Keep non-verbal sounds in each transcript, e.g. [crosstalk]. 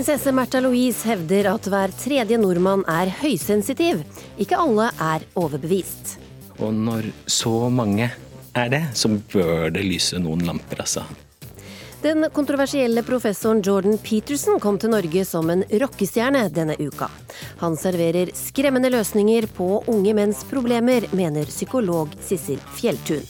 Prinsesse Märtha Louise hevder at hver tredje nordmann er høysensitiv. Ikke alle er overbevist. Og når så mange er det, så bør det lyse noen lamper, altså. Den kontroversielle professoren Jordan Peterson kom til Norge som en rockestjerne denne uka. Han serverer skremmende løsninger på unge menns problemer, mener psykolog Sissel Fjelltun.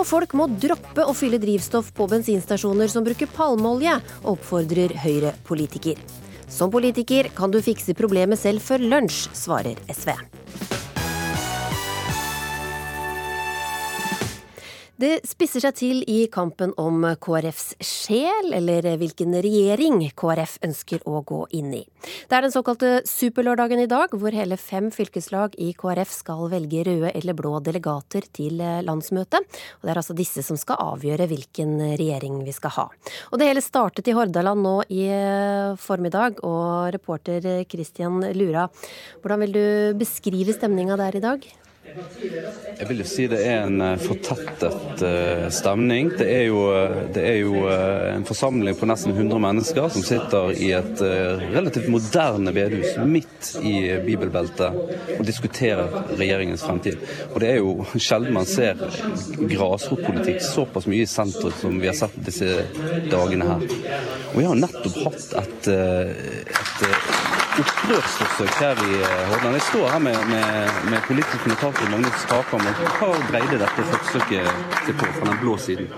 Og folk må droppe å fylle drivstoff på bensinstasjoner som bruker palmeolje, oppfordrer Høyre-politiker. Som politiker kan du fikse problemet selv før lunsj, svarer SV. Det spisser seg til i kampen om KrFs sjel, eller hvilken regjering KrF ønsker å gå inn i. Det er den såkalte superlørdagen i dag, hvor hele fem fylkeslag i KrF skal velge røde eller blå delegater til landsmøtet. Og det er altså disse som skal avgjøre hvilken regjering vi skal ha. Og det hele startet i Hordaland nå i formiddag, og reporter Christian Lura, hvordan vil du beskrive stemninga der i dag? Jeg vil jo si det er en eh, fortettet uh, stemning. Det er, jo, det er jo en forsamling på nesten 100 mennesker som sitter i et relativt moderne bedehus midt i bibelbeltet og diskuterer regjeringens fremtid. Og det er jo sjelden man ser grasrotpolitikk såpass mye i sentrum som vi har sett disse dagene her. Og vi har nettopp hatt et, et opprørsforsøk her i eh, Hordaland. Jeg står her med, med, med politisk kommentator Magnus Takam. Hva dreide dette forsøket seg på fra den blå siden?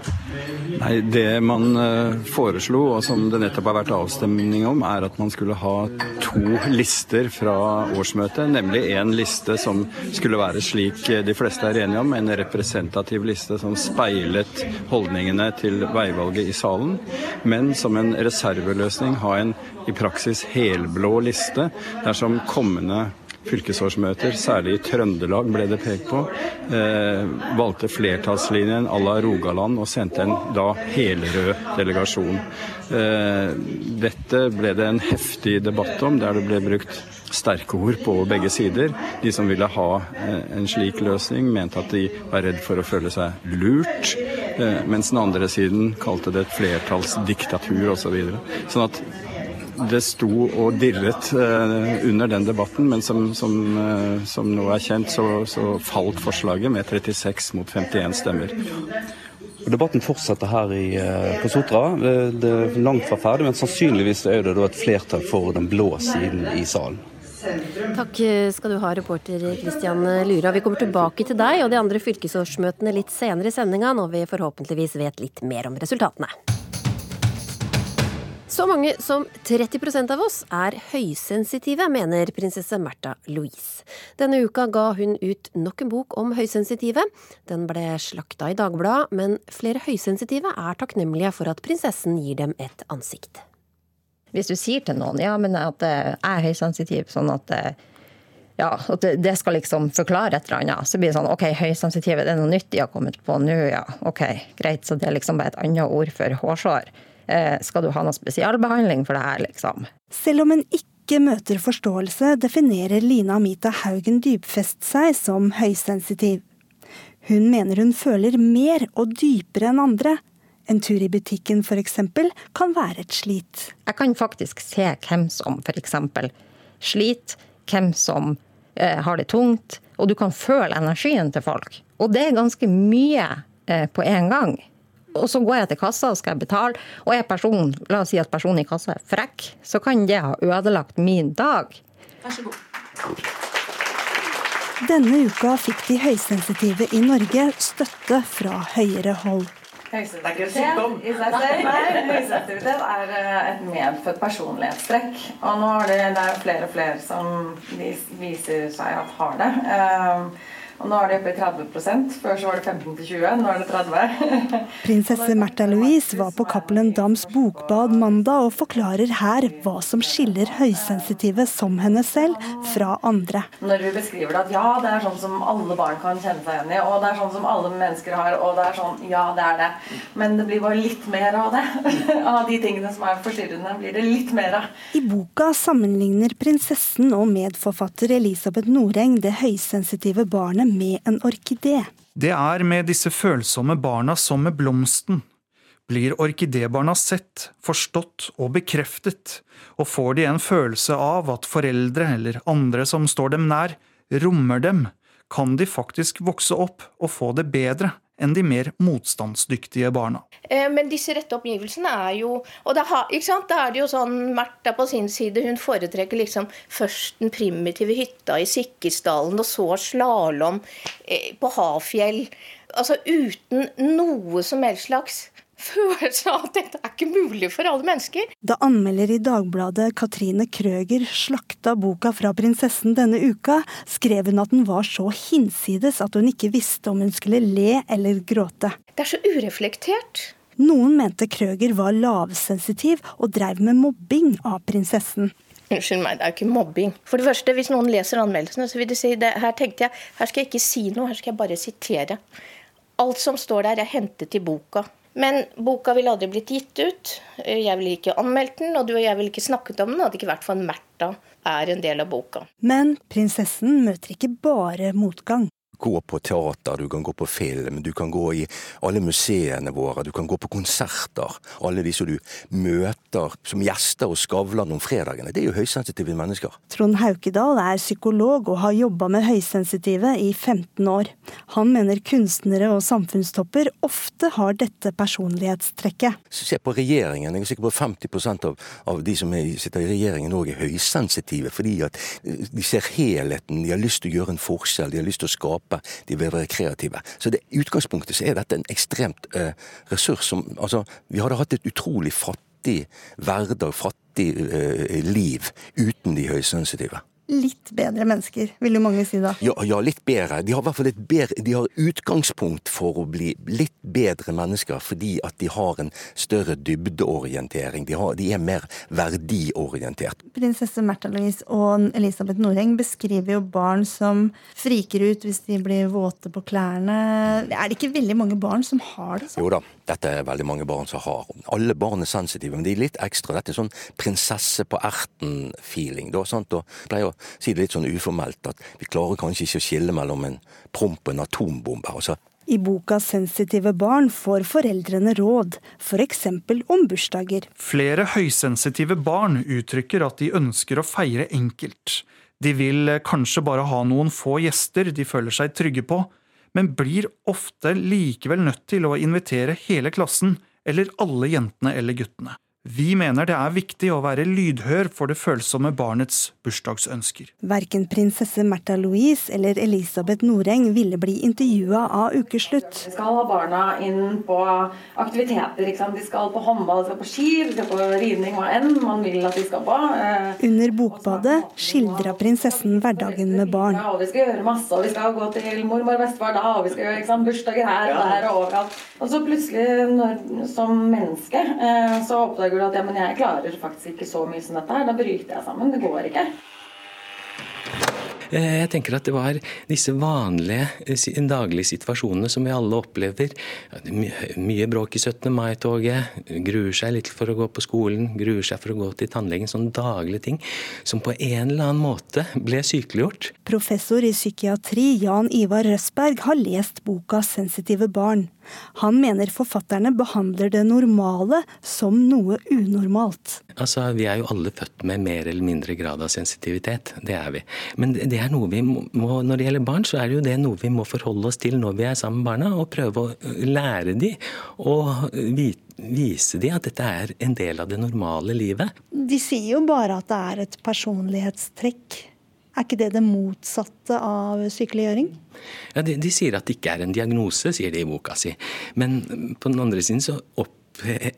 Nei, Det man eh, foreslo, og som det nettopp har vært avstemning om, er at man skulle ha to lister fra årsmøtet. Nemlig en liste som skulle være slik de fleste er enige om, en representativ liste som speilet holdningene til veivalget i salen, men som en reserveløsning ha en i praksis helblå liste dersom kommende fylkesårsmøter, særlig i Trøndelag ble det pekt på, eh, valgte flertallslinjen à la Rogaland og sendte en da helrød delegasjon. Eh, dette ble det en heftig debatt om, der det ble brukt sterke ord på begge sider. De som ville ha eh, en slik løsning, mente at de var redd for å føle seg lurt, eh, mens den andre siden kalte det et flertallsdiktatur osv. Så sånn at det sto og dirret eh, under den debatten, men som, som, eh, som nå er kjent, så, så, falt forslaget med 36 mot 51 stemmer. Debatten fortsetter her i, eh, på Sotra. Det er langt fra ferdig, men sannsynligvis er det et flertall for den blå siden i salen. Takk skal du ha, reporter Christian Lura. Vi kommer tilbake til deg og de andre fylkesårsmøtene litt senere i sendinga, når vi forhåpentligvis vet litt mer om resultatene. Så mange som 30% av oss er høysensitive, mener prinsesse Märtha Louise. Denne uka ga hun ut nok en bok om høysensitive. Den ble slakta i Dagbladet, men flere høysensitive er takknemlige for at prinsessen gir dem et ansikt. Hvis du sier til noen ja, men at jeg er høysensitiv, sånn at ja, at det skal liksom forklare et eller annet. Så blir det sånn OK, høysensitive, det er noe nytt de har kommet på nå, ja. OK, greit. Så det er liksom bare et annet ord for hårsår. Eh, skal du ha noe spesialbehandling for det her, liksom? Selv om en ikke møter forståelse, definerer Lina Amita Haugen Dybfest seg som høysensitiv. Hun mener hun føler mer og dypere enn andre. En tur i butikken f.eks. kan være et slit. Jeg kan faktisk se hvem som f.eks. sliter, hvem som eh, har det tungt, og du kan føle energien til folk. Og det er ganske mye eh, på en gang og så går jeg til kassa og skal betale, og er personen, la oss si at personen i kassa er frekk, så kan det ha ødelagt min dag. Vær så god. Denne uka fikk de høysensitive i Norge støtte fra høyere hold. Høysensitivitet er eh, et medfødt personlighetstrekk. Og nå er det, det er flere og flere som viser seg at har det. Og nå er det oppe i 30 Før så var det 15 20, nå er det 30 [laughs] Prinsesse Märtha Louise var på Cappelen Dams bokbad mandag og forklarer her hva som skiller høysensitive som henne selv fra andre. Når vi beskriver det at ja, det er sånn som alle barn kan kjenne seg igjen i, og det er sånn som alle mennesker har, og det er sånn Ja, det er det. Men det blir bare litt mer av det. [laughs] av de tingene som er forstyrrende, blir det litt mer av. I boka sammenligner prinsessen og medforfatter Elisabeth Noreng det høysensitive barnet med en orkidé. Det er med disse følsomme barna som med blomsten. blir orkidébarna sett, forstått og bekreftet, og får de en følelse av at foreldre eller andre som står dem nær, rommer dem, kan de faktisk vokse opp og få det bedre enn de mer motstandsdyktige barna. Eh, men disse rette omgivelsene er jo Og da er det jo sånn Märtha på sin side, hun foretrekker liksom først den primitive hytta i Sikkisdalen, og så slalåm eh, på Hafjell. Altså uten noe som helst slags [laughs] følelse av at dette er ikke mulig for alle mennesker. Da anmelder i Dagbladet Katrine Krøger slakta boka fra prinsessen denne uka, skrev hun at den var så hinsides at hun ikke visste om hun skulle le eller gråte. Det er så ureflektert. Noen mente Krøger var lavsensitiv og dreiv med mobbing av prinsessen. Unnskyld meg, det er jo ikke mobbing. For det første, Hvis noen leser anmeldelsene, så vil de si det, her tenkte jeg, her skal jeg ikke si noe, her skal jeg bare sitere. Alt som står der, er hentet i boka. Men boka ville aldri blitt gitt ut. Jeg ville ikke anmeldt den, og du og jeg ville ikke snakket om den. Hadde ikke vært for Märtha er en del av boka. Men prinsessen møter ikke bare motgang gå på teater, du kan gå på film, du kan gå i alle museene våre, du kan gå på konserter. Alle de som du møter som gjester og Skavlan om fredagene, det er jo høysensitive mennesker. Trond Haukedal er psykolog og har jobba med høysensitive i 15 år. Han mener kunstnere og samfunnstopper ofte har dette personlighetstrekket. Se på regjeringen. Jeg er sikker på 50 av, av de som er, sitter i regjeringen òg er høysensitive, fordi at de ser helheten, de har lyst til å gjøre en forskjell, de har lyst til å skape skape, de vil være kreative. Så det, i utgangspunktet så er dette en ekstremt eh, ressurs som Altså, vi hadde hatt et utrolig fattig hverdag, fattig eh, liv, uten de høysensitive litt bedre mennesker, vil jo mange si da. Ja, ja, litt bedre. De har i hvert fall et bedre, de har utgangspunkt for å bli litt bedre mennesker, fordi at de har en større dybdeorientering. De, har, de er mer verdiorientert. Prinsesse Märtha Louise og Elisabeth Noreng beskriver jo barn som friker ut hvis de blir våte på klærne. Er det ikke veldig mange barn som har det sånn? Jo da, dette er veldig mange barn som har. Alle barn er sensitive, men de er litt ekstra. Dette er sånn prinsesse på erten-feeling. da, sant? Og pleier å si det litt sånn uformelt, at vi klarer kanskje ikke å skille mellom en promp og en atombombe. Altså. I boka 'Sensitive barn' får foreldrene råd, f.eks. om bursdager. Flere høysensitive barn uttrykker at de ønsker å feire enkelt. De vil kanskje bare ha noen få gjester de føler seg trygge på, men blir ofte likevel nødt til å invitere hele klassen, eller alle jentene eller guttene. Vi mener det er viktig å være lydhør for det følsomme barnets bursdagsønsker. Verken prinsesse Märtha Louise eller Elisabeth Noreng ville bli intervjua av Ukeslutt. Vi skal ha barna inn på aktiviteter. De skal på håndball, de skal på ski, de skal på ridning, hva enn man vil at de skal på. Eh, Under Bokbadet skildra prinsessen hverdagen med barn. Ja, vi skal gjøre masse, og vi skal gå til mormor og bestefar da, og vi skal gjøre sant, bursdager her og der og overalt. Og så plutselig, når, som menneske, eh, så oppdager du at ja, men jeg klarer faktisk ikke så mye som dette her. Da bryter jeg sammen. Det går ikke. Eh, jeg tenker at det var disse vanlige eh, daglige situasjonene som vi alle opplever. Mye bråk i 17. mai-toget, gruer seg litt for å gå på skolen, gruer seg for å gå til tannlegen. Sånne daglige ting som på en eller annen måte ble sykeliggjort. Professor i psykiatri Jan Ivar Røsberg har lest boka 'Sensitive barn'. Han mener forfatterne behandler det normale som noe unormalt. Altså, Vi er jo alle født med mer eller mindre grad av sensitivitet. Det er vi. Men det er noe vi må, når det gjelder barn, så er det jo det noe vi må forholde oss til når vi er sammen med barna, og prøve å lære de og vise de at dette er en del av det normale livet. De sier jo bare at det er et personlighetstrekk. Er ikke det det motsatte av sykeliggjøring? Ja, de, de, sier at det ikke er en diagnose, sier de i boka si. Men på den andre siden så opp,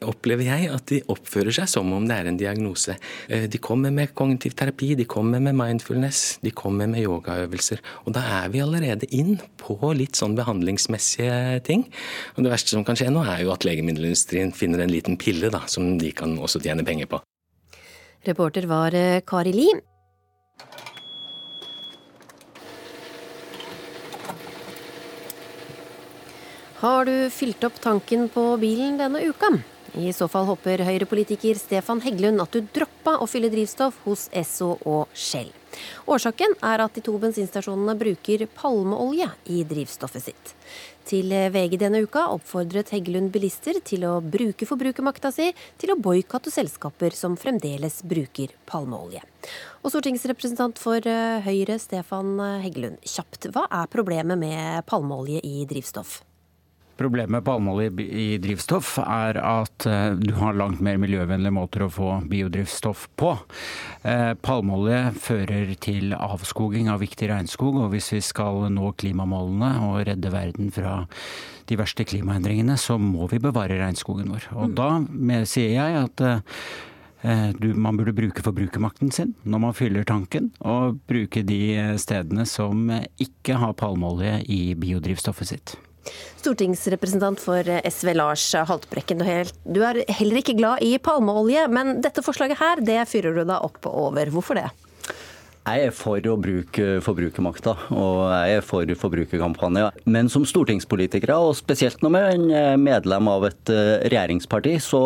opplever jeg at de oppfører seg som om det er en diagnose. Eh, de kommer med kognitiv terapi, de kommer med mindfulness, de kommer med yogaøvelser. Og da er vi allerede inn på litt sånn behandlingsmessige ting. Og det verste som kan skje nå, er jo at legemiddelindustrien finner en liten pille da, som de kan også tjene penger på. Reporter var eh, Kari Li. Har du fylt opp tanken på bilen denne uka? I så fall håper Høyre-politiker Stefan Heggelund at du droppa å fylle drivstoff hos Esso og Shell. Årsaken er at de to bensinstasjonene bruker palmeolje i drivstoffet sitt. Til VG denne uka oppfordret Heggelund bilister til å bruke forbrukermakta si til å boikotte selskaper som fremdeles bruker palmeolje. Og stortingsrepresentant for eh, Høyre, Stefan Heggelund, kjapt, hva er problemet med palmeolje i drivstoff? Problemet med palmeolje i drivstoff er at eh, du har langt mer miljøvennlige måter å få biodrivstoff på. Eh, palmeolje fører til avskoging av viktig regnskog, og hvis vi skal nå klimamålene og redde verden fra de verste klimaendringene, så må vi bevare regnskogen vår. Og mm. da sier jeg at eh, du, man burde bruke forbrukermakten sin når man fyller tanken, og bruke de stedene som ikke har palmeolje i biodrivstoffet sitt. Stortingsrepresentant for SV Lars Haltbrekken, du er heller ikke glad i palmeolje, men dette forslaget her, det fyrer du deg opp over. Hvorfor det? Jeg er for å bruke forbrukermakta, og jeg er for forbrukerkampanjer. Men som stortingspolitikere, og spesielt når man er medlem av et eh, regjeringsparti, så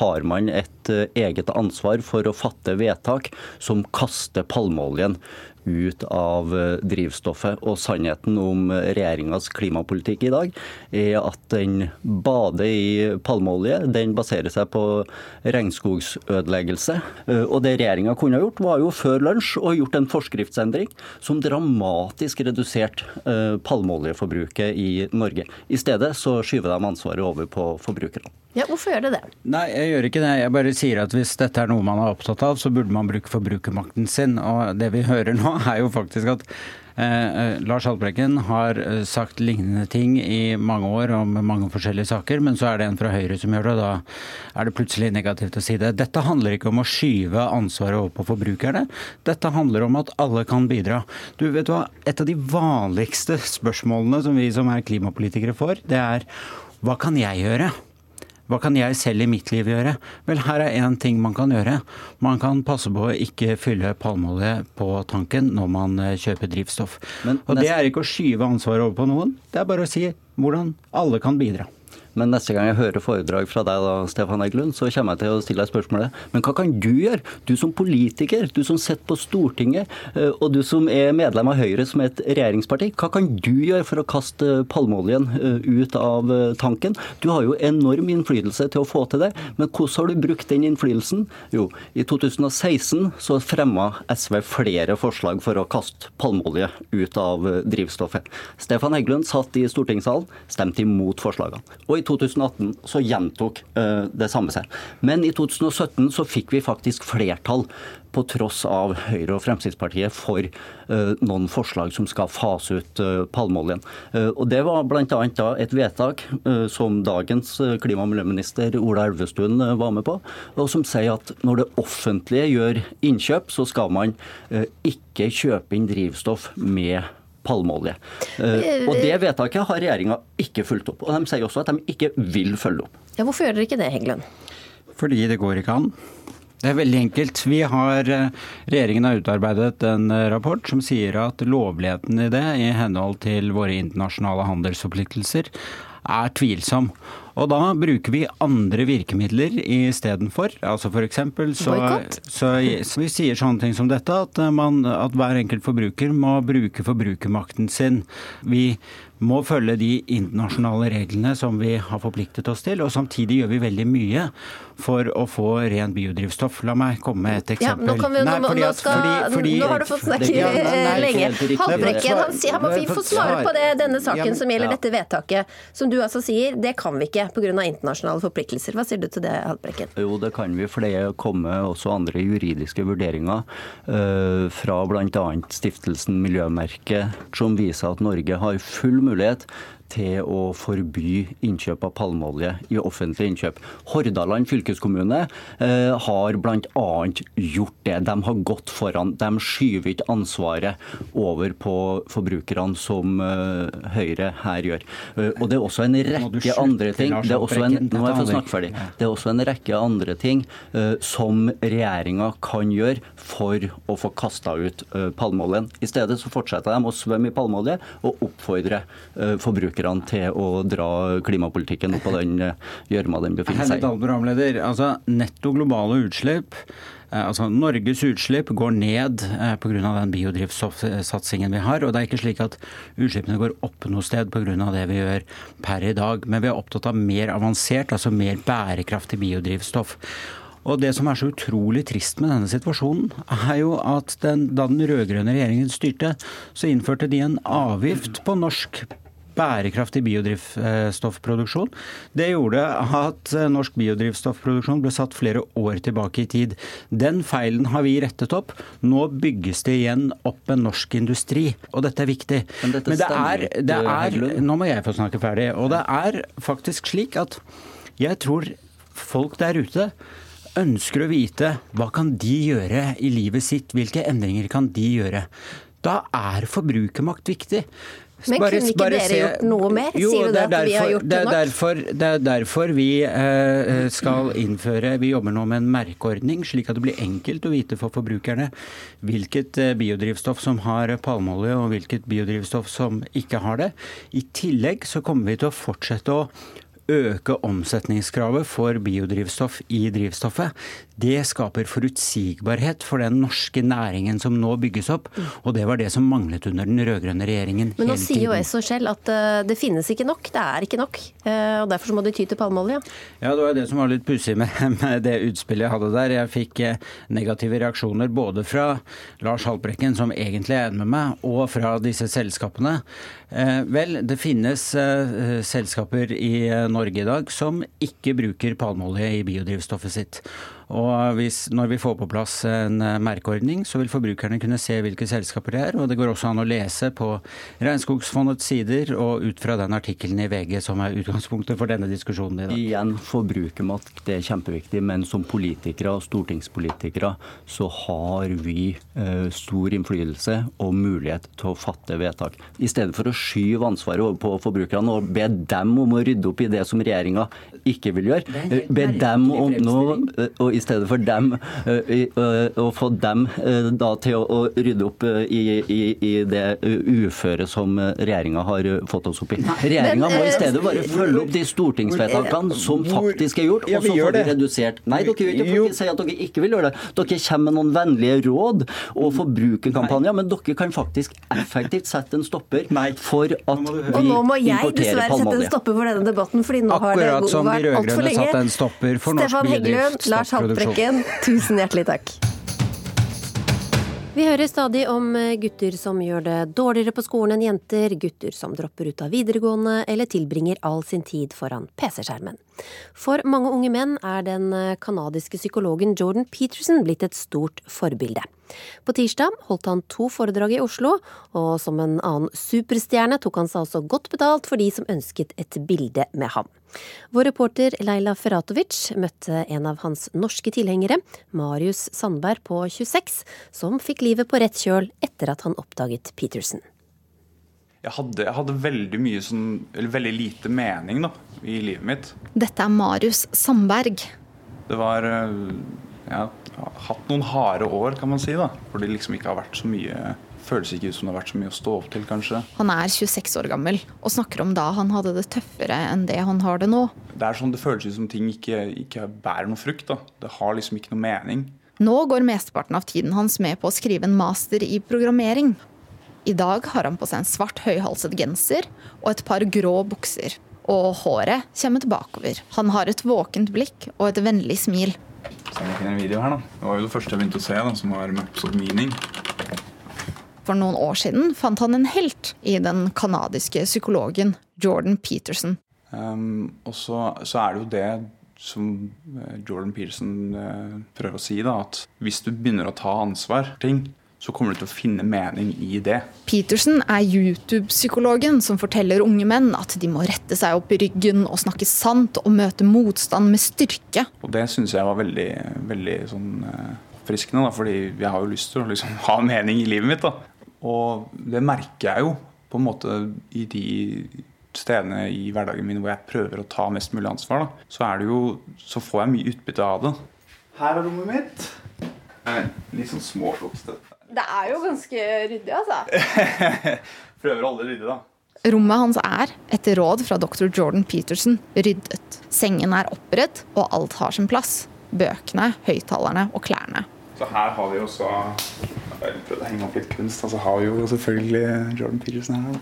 har man et eh, eget ansvar for å fatte vedtak som kaster palmeoljen ut av eh, drivstoffet. Og sannheten om regjeringas klimapolitikk i dag er at den bader i palmeolje. Den baserer seg på regnskogsødeleggelse. Eh, og det regjeringa kunne ha gjort, var jo før lunsj å gjort en forskriftsendring som dramatisk reduserte eh, palmeoljeforbruket i Norge. I stedet så skyver de ansvaret over på forbrukerne. Ja, Hvorfor gjør det det? Nei, jeg gjør ikke det. Jeg bare sier at hvis dette er noe man er opptatt av, så burde man bruke forbrukermakten sin. Og det vi hører nå, er jo faktisk at eh, eh Lars Haltbrekken har eh, sagt lignende ting i mange år om mange forskjellige saker, men så er det en fra Høyre som gjør det, og da er det plutselig negativt å si det. Dette handler ikke om å skyve ansvaret over på forbrukerne. Dette handler om at alle kan bidra. Du vet hva, Et av de vanligste spørsmålene som vi som er klimapolitikere får, det er hva kan jeg gjøre? Hva kan jeg selv i mitt liv gjøre? Vel, her er én ting man kan gjøre. Man kan passe på å ikke fylle palmeolje på tanken når man eh, kjøper drivstoff. Men, og det er ikke å skyve ansvaret over på noen, det er bare å si hvordan alle kan bidra. Men neste gang jeg hører foredrag fra deg, da, Stefan Eggelund, så kommer jeg til å stille deg spørsmålet men hva kan du gjøre? Du som politiker, du som sitter på Stortinget, eh, og du som er medlem av Høyre, som er et regjeringsparti. Hva kan du gjøre for å kaste palmeoljen eh, ut av eh, tanken? Du har jo enorm innflytelse til å få til det, men hvordan har du brukt den innflytelsen? Jo, i 2016 så fremma SV flere forslag for å kaste palmeolje ut av drivstoffet. Stefan Heggelund satt i stortingssalen, stemte imot forslagene. Og i 2018 så gjentok uh, det samme seg. Men i 2017 så fikk vi faktisk flertall på tross av Høyre og Fremskrittspartiet for uh, noen forslag som skal fase ut uh, palmeoljen. og Det var bl.a. et vedtak som dagens klima- og miljøminister Ola Elvestuen var med på, og som sier at når det offentlige gjør innkjøp, så skal man ikke kjøpe inn drivstoff med palmeolje. Eh, og Det vedtaket har regjeringa ikke fulgt opp. Og De sier også at de ikke vil følge opp. Ja, Hvorfor gjør dere ikke det, Heggelund? Fordi det går ikke an. Det er veldig enkelt. Vi har, eh, regjeringen har utarbeidet en eh, rapport som sier at lovligheten i det, i henhold til våre internasjonale handelsforpliktelser, er tvilsom. Og da bruker vi andre virkemidler istedenfor. Altså f.eks. Så, så, så vi sier sånne ting som dette, at, man, at hver enkelt forbruker må bruke forbrukermakten sin. Vi må følge de internasjonale reglene som vi har forpliktet oss til, og samtidig gjør vi veldig mye for å få ren biodrivstoff. La meg komme med et eksempel. Ja, nå, vi, nei, fordi, nå, skal, fordi, fordi, nå, har du fått snakke ja, nei, lenge. Haltbrekken han, han må vi få svare på det, denne saken ja, som gjelder dette vedtaket, som du altså sier det kan vi ikke pga. internasjonale forpliktelser. Hva sier du til det, Haltbrekken? Jo, det kan vi, for det kommer også andre juridiske vurderinger uh, fra bl.a. stiftelsen Miljømerket, som viser at Norge har full mulighet mulighet til å forby innkjøp av palmeolje i offentlige innkjøp. Hordaland fylkeskommune eh, har bl.a. gjort det. De har gått foran. De skyver ikke ansvaret over på forbrukerne, som eh, Høyre her gjør. Eh, og Det er også en rekke andre ting det er også en, nå jeg få snakke ferdig. Det er også en rekke andre ting eh, som regjeringa kan gjøre for å få kasta ut eh, palmeoljen. I stedet så fortsetter de å svømme i palmeolje og oppfordre eh, forbrukerne forbrukerne til å dra klimapolitikken opp av den gjørma den befinner seg i. Programleder, altså Netto globale utslipp Altså, Norges utslipp går ned eh, pga. den biodrivstoffsatsingen vi har. Og det er ikke slik at utslippene går opp noe sted pga. det vi gjør per i dag. Men vi er opptatt av mer avansert, altså mer bærekraftig biodrivstoff. Og Det som er så utrolig trist med denne situasjonen, er jo at den, da den rød-grønne regjeringen styrte, så innførte de en avgift på norsk bærekraftig biodrivstoffproduksjon. Det gjorde at eh, norsk biodrivstoffproduksjon ble satt flere år tilbake i tid. Den feilen har vi rettet opp. Nå bygges det igjen opp en norsk industri, og dette er viktig. Men, Men det, er, det er Nå må jeg få snakke ferdig. Og det er faktisk slik at jeg tror folk der ute ønsker å vite hva kan de gjøre i livet sitt, hvilke endringer kan de gjøre. Da er forbrukermakt viktig. Men bare, kunne ikke dere se... gjort noe mer? Jo, Sier du det, at derfor, vi har gjort det, nok? Derfor, det er derfor vi eh, skal innføre Vi jobber nå med en merkeordning, slik at det blir enkelt å vite for forbrukerne hvilket eh, biodrivstoff som har palmeolje og hvilket biodrivstoff som ikke har det. I tillegg så kommer vi til å fortsette å øke omsetningskravet for biodrivstoff i drivstoffet. Det skaper forutsigbarhet for den norske næringen som nå bygges opp. Og det var det som manglet under den rød-grønne regjeringen Men nå sier jo Esso selv at uh, det finnes ikke nok. Det er ikke nok. Uh, og Derfor må de ty til palmeolje. Ja, det var det som var litt pussig [laughs] med, det utspillet jeg hadde der. Jeg fikk uh, negative reaksjoner både fra Lars Haltbrekken, som egentlig er enig med meg, og fra disse selskapene. Vel, det finnes selskaper i Norge i dag som ikke bruker palmeolje i biodrivstoffet sitt. Og hvis, når vi får på plass en eh, merkeordning, så vil forbrukerne kunne se hvilke selskaper det er. Og det går også an å lese på Regnskogsfondets sider og ut fra den artikkelen i VG som er utgangspunktet for denne diskusjonen i dag. Igjen, forbrukermakt det er kjempeviktig, men som politikere og stortingspolitikere så har vi eh, stor innflytelse og mulighet til å fatte vedtak. I stedet for å skyve ansvaret over på forbrukerne og be dem om å rydde opp i det som regjeringa ikke vil gjøre, be dem om nå, og i stedet for dem eh, å få dem eh, da til å rydde opp eh, i, i, i det uføre som regjeringa har fått oss opp i. Regjeringa må i stedet bare følge opp de stortingsvedtakene som faktisk er gjort, og så får de redusert Nei, dere vil ikke si at dere ikke vil gjøre det. Dere kommer med noen vennlige råd og forbrukerkampanjer, men dere kan faktisk effektivt sette en stopper for at vi importerer palmeolje. Og nå må jeg dessverre sette en stopper for denne debatten, fordi nå har det vært altfor lenge. Akkurat som de rød-grønne satte en stopper for norsk biodrift. Lars Haltbrekken, tusen hjertelig takk. Vi hører stadig om gutter som gjør det dårligere på skolen enn jenter, gutter som dropper ut av videregående eller tilbringer all sin tid foran PC-skjermen. For mange unge menn er den canadiske psykologen Jordan Peterson blitt et stort forbilde. På tirsdag holdt han to foredrag i Oslo, og som en annen superstjerne tok han seg også godt betalt for de som ønsket et bilde med ham. Vår reporter Leila Ferratovic møtte en av hans norske tilhengere, Marius Sandberg på 26, som fikk livet på rett kjøl etter at han oppdaget Peterson. Jeg hadde, jeg hadde veldig mye sånn, eller veldig lite mening da, i livet mitt. Dette er Marius Sandberg. Det var eh, ja, hatt noen harde år, kan man si. da, Hvor det liksom ikke har vært så mye Føles ikke ut som det har vært så mye å stå opp til, kanskje. Han er 26 år gammel og snakker om da han hadde det tøffere enn det han har det nå. Det er sånn det føles ut som ting ikke, ikke bærer noe frukt. da. Det har liksom ikke noe mening. Nå går mesteparten av tiden hans med på å skrive en master i programmering. I dag har han på seg en svart høyhalset genser og et par grå bukser. Og håret kommer tilbakeover. Han har et våkent blikk og et vennlig smil. Så jeg finner en video her da. Det var jo det første jeg begynte å se, da, som var Maps of Meaning. For noen år siden fant han en helt i den canadiske psykologen Jordan Peterson. Um, og så, så, er det jo det som eh, Jordan Peterson uh, prøver å si, da, at hvis du begynner å ta ansvar for ting, så kommer du til å finne mening i det. Petersen er YouTube-psykologen som forteller unge menn at de må rette seg opp i ryggen og snakke sant og møte motstand med styrke. Og Det syns jeg var veldig, veldig sånn, uh, friskende, da, fordi jeg har jo lyst til å liksom, [laughs] ha mening i livet mitt. Da. Og det merker jeg jo på en måte i de stedene i hverdagen min hvor jeg prøver å ta mest mulig ansvar. Da. Så, jo, så får jeg mye utbytte av det. Her er rommet mitt. Litt sånn småflokstete. Det er jo ganske ryddig, altså. [laughs] Prøver å holde det ryddig, da. Rommet hans er, etter råd fra dr. Jordan Peterson, ryddet. Sengen er oppredd, og alt har sin plass. Bøkene, høyttalerne og klærne. Så her har vi også Jeg prøvde å henge opp litt kunst. Og så har vi jo selvfølgelig Jordan Peterson her.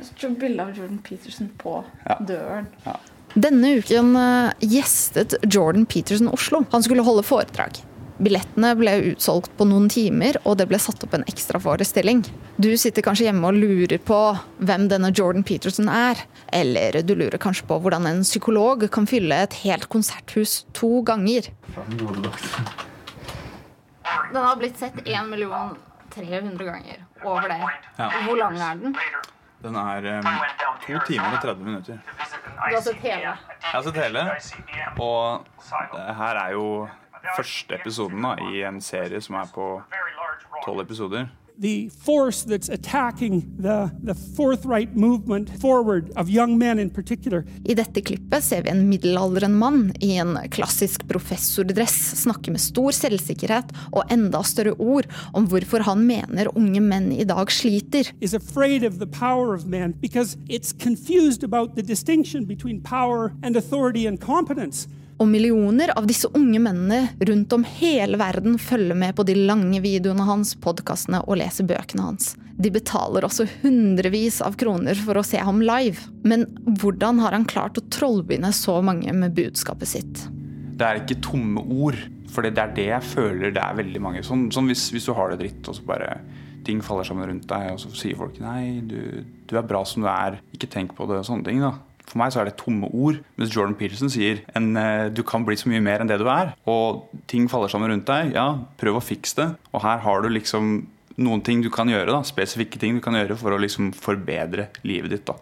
Et bilde av Jordan Peterson på Ja. døren. Ja. Denne uken eh, gjestet Jordan Peterson Oslo. Han skulle holde foredrag. Billettene ble utsolgt på noen timer, og det ble satt opp en ekstraforestilling. Du sitter kanskje hjemme og lurer på hvem denne Jordan Peterson er. Eller du lurer kanskje på hvordan en psykolog kan fylle et helt konserthus to ganger. Den har blitt sett 1 million 300 ganger. Over det. Ja. Hvor lang er den? Den er um, to timer og 30 minutter. Du har sett hele? Jeg har sett hele. Og det her er jo første episoden da, i en serie som er på tolv episoder. the force that's attacking the, the forthright movement forward of young men in particular. I dette klippet ser vi en middelaldrende mann i en klassisk professordress snakke med stor selvsikkerhet og enda større ord om hvorfor han mener unge menn i dag sliter. Is afraid of the power of men because it's confused about the distinction between power and authority and competence. Og millioner av disse unge mennene rundt om hele verden følger med på de lange videoene hans, podkastene og leser bøkene hans. De betaler også hundrevis av kroner for å se ham live. Men hvordan har han klart å trollbinde så mange med budskapet sitt? Det er ikke tomme ord, for det er det jeg føler det er veldig mange. Sånn, sånn hvis, hvis du har det dritt, og så bare ting faller sammen rundt deg, og så sier folk nei, du, du er bra som du er, ikke tenk på det, og sånne ting. da. For meg så er det tomme ord. Mens Jordan Peterson sier en, eh, du kan bli så mye mer enn det du er. Og ting faller sammen rundt deg. Ja, prøv å fikse det. Og her har du liksom noen ting du kan gjøre. da, Spesifikke ting du kan gjøre for å liksom forbedre livet ditt. da.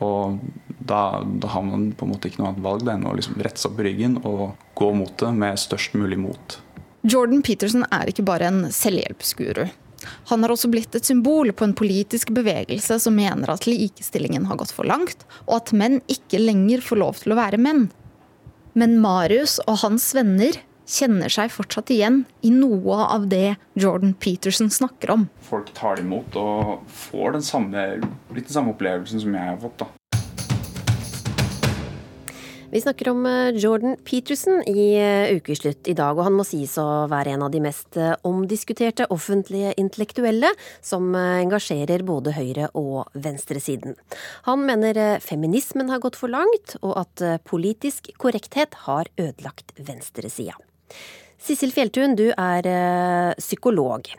Og da, da har man på en måte ikke noe annet valg enn å liksom rette seg opp i ryggen og gå mot det med størst mulig mot. Jordan Peterson er ikke bare en selvhjelpsguru. Han har også blitt et symbol på en politisk bevegelse som mener at likestillingen har gått for langt, og at menn ikke lenger får lov til å være menn. Men Marius og hans venner kjenner seg fortsatt igjen i noe av det Jordan Peterson snakker om. Folk tar det imot og får den samme, litt den samme opplevelsen som jeg har fått. da. Vi snakker om eh, Jordan Peterson i eh, Ukeslutt i dag, og han må sies å være en av de mest eh, omdiskuterte offentlige intellektuelle som engasjerer både høyre- og venstresiden. Han mener feminismen har gått for langt, og at politisk korrekthet har ødelagt venstresida. Sissel Fjelltun, du er psykolog.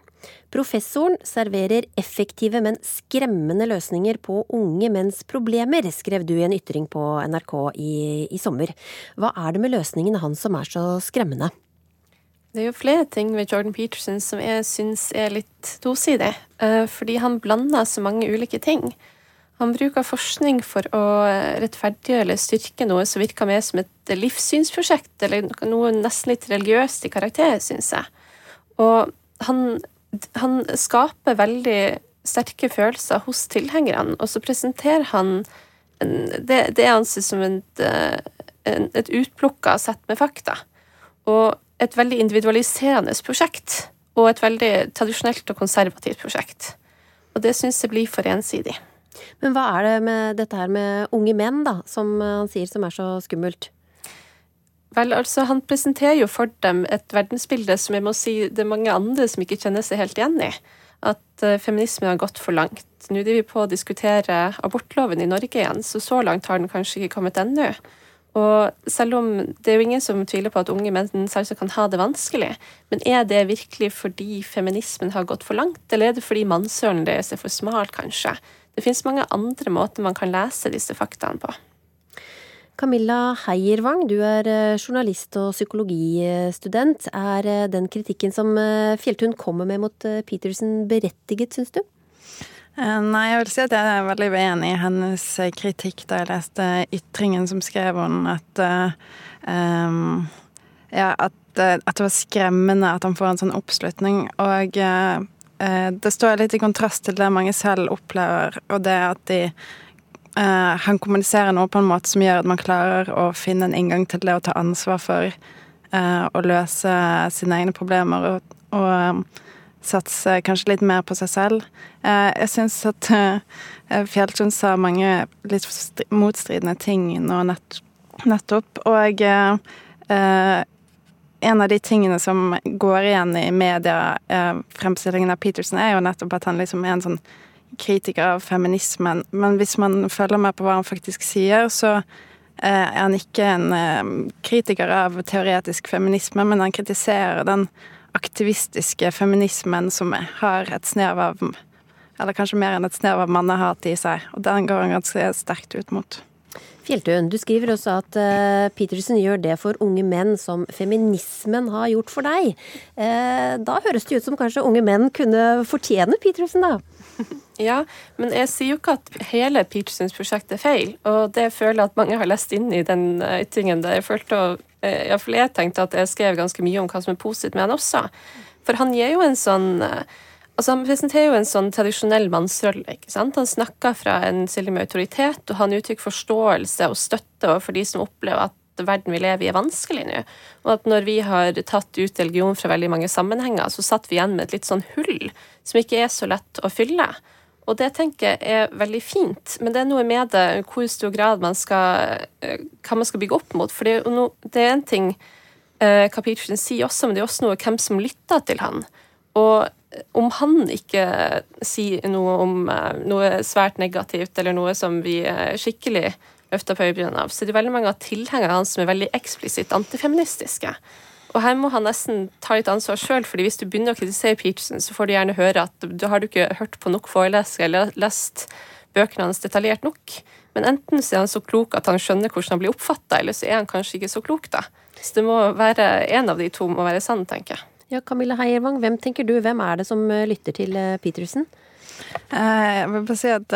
Professoren serverer effektive, men skremmende løsninger på unge menns problemer, skrev du i en ytring på NRK i, i sommer. Hva er det med løsningene hans som er så skremmende? Det er jo flere ting ved Jordan Peterson som jeg syns er litt tosidig. eh, Fordi han blander så mange ulike ting. Han bruker forskning for å rettferdiggjøre eller styrke noe som virker mer som et livssynsprosjekt, eller noe nesten litt religiøst i karakter, syns jeg. Og han han skaper veldig sterke følelser hos tilhengerne, og så presenterer han en, det, det anses som et, en, et utplukka sett med fakta. Og et veldig individualiserende prosjekt. Og et veldig tradisjonelt og konservativt prosjekt. Og det syns jeg blir for ensidig. Men hva er det med dette her med unge menn, da, som han sier som er så skummelt? Vel, altså, han presenterer jo for dem et verdensbilde som jeg må si det er mange andre som ikke kjenner seg helt igjen i. At uh, feminismen har gått for langt. Nå driver vi på å diskutere abortloven i Norge igjen, så så langt har den kanskje ikke kommet ennå. Og selv om det er jo ingen som tviler på at unge menn selvsagt kan ha det vanskelig, men er det virkelig fordi feminismen har gått for langt, eller er det fordi mannsølen deres er for smal, kanskje? Det finnes mange andre måter man kan lese disse faktaene på. Camilla Heiervang, du er journalist og psykologistudent. Er den kritikken som Fjelltun kommer med mot Peterson berettiget, syns du? Nei, jeg vil si at jeg er veldig uenig i hennes kritikk da jeg leste ytringen som skrev hun at um, Ja, at, at, det var skremmende at han får en sånn oppslutning. Og uh, det står litt i kontrast til det mange selv opplever, og det at de Uh, han kommuniserer noe på en måte som gjør at man klarer å finne en inngang til det å ta ansvar for uh, å løse sine egne problemer. Og, og um, satse kanskje litt mer på seg selv. Jeg syns at Fjelltun sa mange litt motstridende ting nå nett, nettopp. Og en av de tingene som går igjen i media, fremstillingen av Peterson, er jo nettopp at han liksom er en sånn kritiker av feminismen. Men hvis man følger med på hva han faktisk sier, så er han ikke en kritiker av teoretisk feminisme, men han kritiserer den aktivistiske feminismen som har et snev av Eller kanskje mer enn et snev av mannehat i seg. Og den går han ganske sterkt ut mot. Fjelltun, du skriver også at uh, Petersen gjør det for unge menn som feminismen har gjort for deg. Uh, da høres det ut som kanskje unge menn kunne fortjene Petersen, da? [laughs] Ja, men jeg sier jo ikke at hele Petersens prosjekt er feil. Og det føler jeg at mange har lest inn i den ytringen. Der jeg følte, iallfall jeg tenkte at jeg skrev ganske mye om hva som er positivt med han også. For han gir jo en sånn Altså, Han presenterer jo en sånn tradisjonell mannsrolle. ikke sant? Han snakker fra en stilling med autoritet, og han uttrykker forståelse og støtte overfor de som opplever at verden vi lever i, er vanskelig nå. Og at når vi har tatt ut religion fra veldig mange sammenhenger, så satt vi igjen med et litt sånn hull som ikke er så lett å fylle. Og det tenker jeg er veldig fint, men det er noe med det hvor stor grad man skal hva man skal bygge opp mot. For det det er en ting eh, Kapitlen sier også, men det er også noe hvem som lytter til han. Og om han ikke sier noe om noe svært negativt, eller noe som vi skikkelig løfter på øyebrynene av, så er det veldig mange av tilhengerne hans som er veldig eksplisitt antifeministiske. Og her må han nesten ta litt ansvar sjøl, fordi hvis du begynner å kritisere Peterson, så får du gjerne høre at du har du ikke hørt på nok forelesere eller lest bøkene hans detaljert nok. Men enten så er han så klok at han skjønner hvordan han blir oppfatta, eller så er han kanskje ikke så klok, da. Så det må være en av de to må være sann, tenker jeg. Ja, Camilla Heiervang, hvem tenker du, hvem er det som lytter til Petersen? Jeg vil bare si at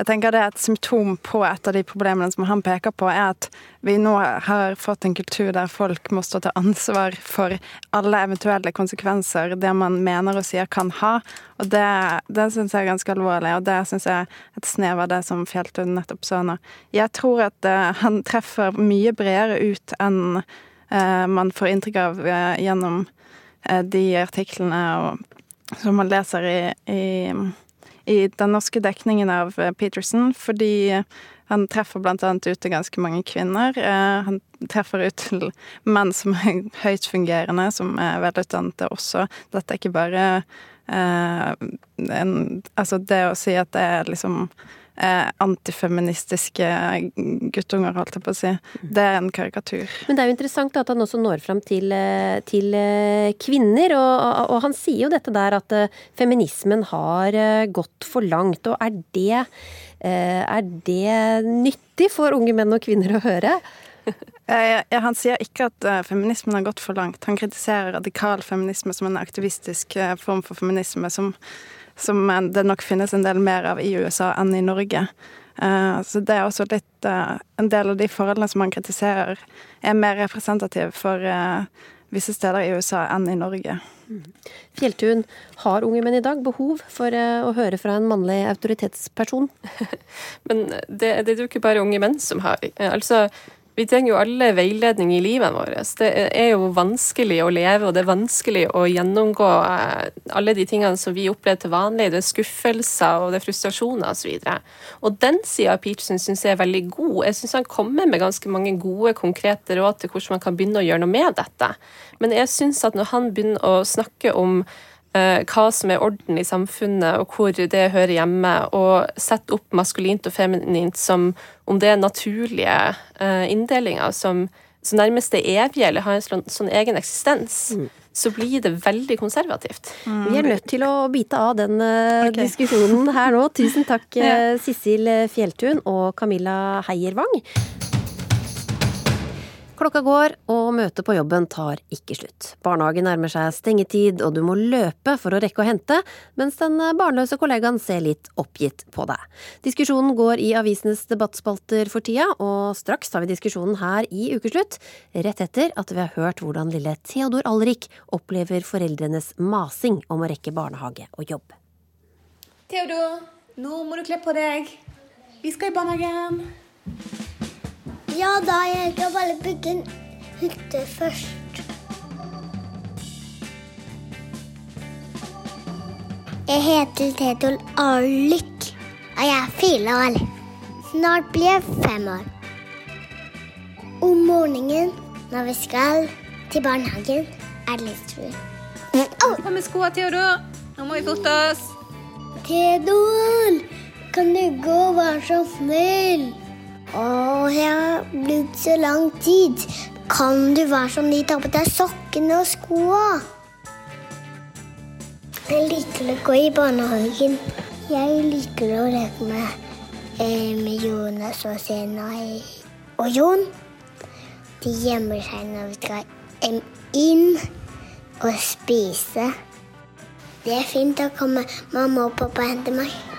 jeg tenker det er et symptom på et av de problemene som han peker på, er at vi nå har fått en kultur der folk må stå til ansvar for alle eventuelle konsekvenser det man mener og sier kan ha. Og det, det syns jeg er ganske alvorlig, og det syns jeg er et snev av det som Fjelltun nettopp sa nå. Jeg tror at han treffer mye bredere ut enn man får inntrykk av gjennom de artiklene som man leser i, i, i, den norske dekningen av Peterson, fordi han treffer annet ut til ganske mange kvinner. Han treffer ut til menn som er høyt fungerende, som er velutdannede også. Dette er ikke bare en, Altså, det å si at det er liksom antifeministiske guttunger, holdt jeg på å si. Det er en karikatur. Men det er jo interessant at han også når fram til, til kvinner, og, og, han sier jo dette der at feminismen har gått for langt. Og er det, er det nyttig for unge menn og kvinner å høre? [laughs] Han sier ikke at feminismen har gått for langt. Han kritiserer radikal feminisme som en aktivistisk form for feminisme som som det nok finnes en del mer av i USA enn i Norge. Så det er også litt En del av de forholdene som man kritiserer, er mer representative for visse steder i USA enn i Norge. Fjelltun, har unge menn i dag behov for å høre fra en mannlig autoritetsperson? [laughs] Men det, det er jo ikke bare unge menn som har. Altså, vi trenger jo alle veiledning i livet vårt. Det er jo vanskelig å leve, og det er vanskelig å gjennomgå alle de tingene som vi opplever til vanlig. Det er skuffelser og det er frustrasjoner osv. Og, og den sida av Peterson syns jeg er veldig god. Jeg syns han kommer med ganske mange gode, konkrete råd til hvordan man kan begynne å gjøre noe med dette. Men jeg syns at når han begynner å snakke om hva som er orden i samfunnet, og hvor det hører hjemme, og sette opp maskulint og feminint som om det er naturlige inndelinger som, som nærmest er evige eller har en sånn, sånn egen eksistens. Mm. Så blir det veldig konservativt. Mm. Vi er nødt til å bite av den okay. diskusjonen her nå. Tusen takk, [laughs] Sissel Fjelltun og Camilla Heiervang. Klokka går, og møtet på jobben tar ikke slutt. Barnehagen nærmer seg stengetid, og du må løpe for å rekke å hente, mens den barnløse kollegaen ser litt oppgitt på deg. Diskusjonen går i avisenes debattspalter for tida, og straks tar vi diskusjonen her i Ukeslutt, rett etter at vi har hørt hvordan lille Theodor Alrik opplever foreldrenes masing om å rekke barnehage og jobb. Theodor, nå må du kle på deg. Vi skal i barnehagen. Ja da, jeg skal bare bygge en hytte først. Jeg heter Tedol Arlyk, og jeg er fire år. Snart blir jeg fem år. Om morgenen når vi skal til barnehagen, er det litt før. På med skoa, Theodor. Nå må vi forte oss. Theodor, kan du gå og være så snill? Å, jeg har brukt så lang tid. Kan du være sånn, de ta på deg sokkene og skoene? Jeg liker å gå i barnehagen. Jeg liker å leke med, eh, med Jonas og Sena og Jon. De gjemmer seg når vi skal inn og spise. Det er fint. Da kommer mamma og pappa og henter meg.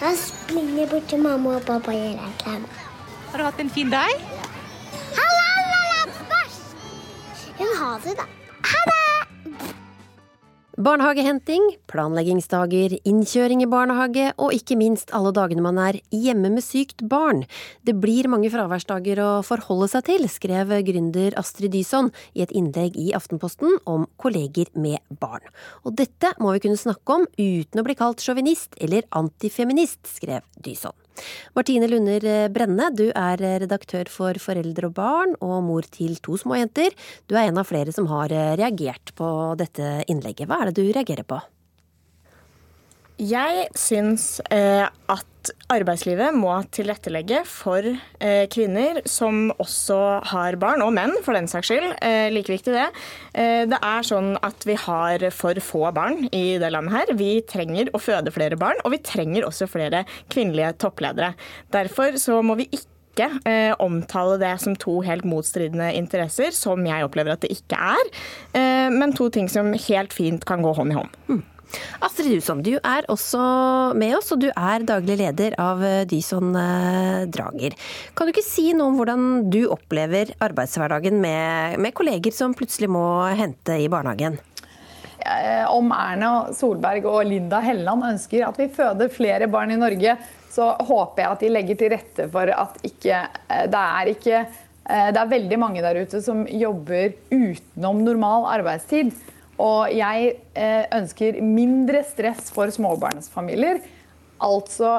Da springer jeg bort til mamma og pappa og gir en klem. Har du hatt en fin dag? Halla, halla, bæsj! Hun har det, da. Barnehagehenting, planleggingsdager, innkjøring i barnehage og ikke minst alle dagene man er hjemme med sykt barn. Det blir mange fraværsdager å forholde seg til, skrev gründer Astrid Dyson i et innlegg i Aftenposten om kolleger med barn. Og dette må vi kunne snakke om uten å bli kalt sjåvinist eller antifeminist, skrev Dyson. Martine Lunder Brenne, du er redaktør for Foreldre og barn og mor til to små jenter. Du er en av flere som har reagert på dette innlegget. Hva er det du reagerer på? Jeg syns eh, at arbeidslivet må tilrettelegge for eh, kvinner som også har barn, og menn for den saks skyld. Eh, like viktig det. Eh, det er sånn at vi har for få barn i det landet her. Vi trenger å føde flere barn, og vi trenger også flere kvinnelige toppledere. Derfor så må vi ikke eh, omtale det som to helt motstridende interesser, som jeg opplever at det ikke er, eh, men to ting som helt fint kan gå hånd i hånd. Astrid Dusson, du er også med oss, og du er daglig leder av Dyson eh, Drager. Kan du ikke si noe om hvordan du opplever arbeidshverdagen med, med kolleger som plutselig må hente i barnehagen? Eh, Om Erna Solberg og Linda Helleland ønsker at vi føder flere barn i Norge, så håper jeg at de legger til rette for at ikke eh, Det er ikke eh, Det er veldig mange der ute som jobber utenom normal arbeidstid. Og jeg eh, ønsker mindre stress for småbarnsfamilier. Altså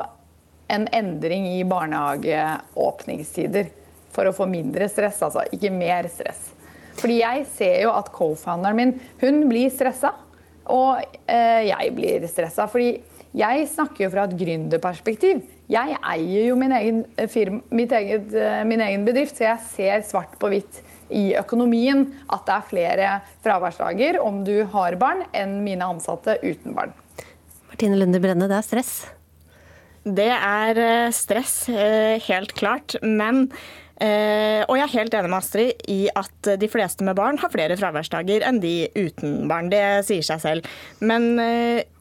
en endring i barnehageåpningstider for å få mindre stress, altså ikke mer stress. Fordi jeg ser jo at co-founderen min, hun blir stressa, og eh, jeg blir stressa. Fordi jeg snakker jo fra et gründerperspektiv. Jeg eier jo min egen, eh, firma, eget, min egen bedrift, så jeg ser svart på hvitt i økonomien at det er flere fraværsdager om du har barn, enn mine ansatte uten barn. Martine Lunde Brenne, det er stress? Det er eh, stress, eh, helt klart. Men eh, Og jeg er helt enig med Astrid i at de fleste med barn har flere fraværsdager enn de uten barn. Det sier seg selv. Men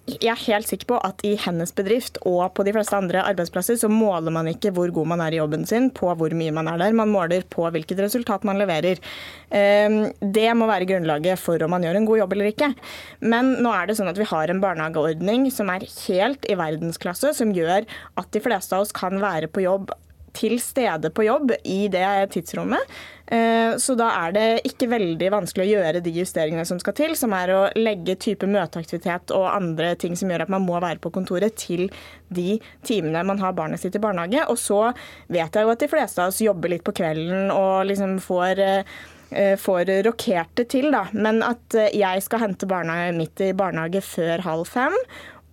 jeg er helt sikker på at i hennes bedrift og på de fleste andre arbeidsplasser så måler man ikke hvor god man er i jobben sin på hvor mye man er der. Man måler på hvilket resultat man leverer. Det må være grunnlaget for om man gjør en god jobb eller ikke. Men nå er det sånn at vi har en barnehageordning som er helt i verdensklasse, som gjør at de fleste av oss kan være på jobb til stede på jobb i det tidsrommet. Så da er det ikke veldig vanskelig å gjøre de justeringene som skal til, som er å legge type møteaktivitet og andre ting som gjør at man må være på kontoret til de timene man har barnet sitt i barnehage. Og så vet jeg jo at de fleste av oss jobber litt på kvelden og liksom får får rokert det til, da. Men at jeg skal hente barna mitt i barnehage før halv fem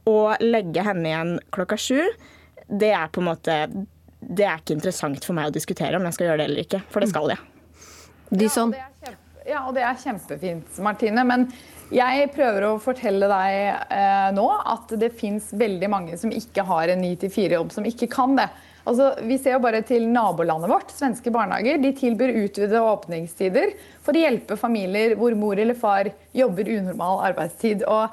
og legge henne igjen klokka sju, det er på en måte det er ikke interessant for meg å diskutere om jeg skal gjøre det eller ikke, for det skal jeg. Dyson? Ja, og det er kjempefint, Martine. Men jeg prøver å fortelle deg eh, nå at det fins veldig mange som ikke har en 9-4-jobb, som ikke kan det. Altså, vi ser jo bare til nabolandet vårt. Svenske barnehager de tilbyr utvidede åpningstider for å hjelpe familier hvor mor eller far jobber unormal arbeidstid. Og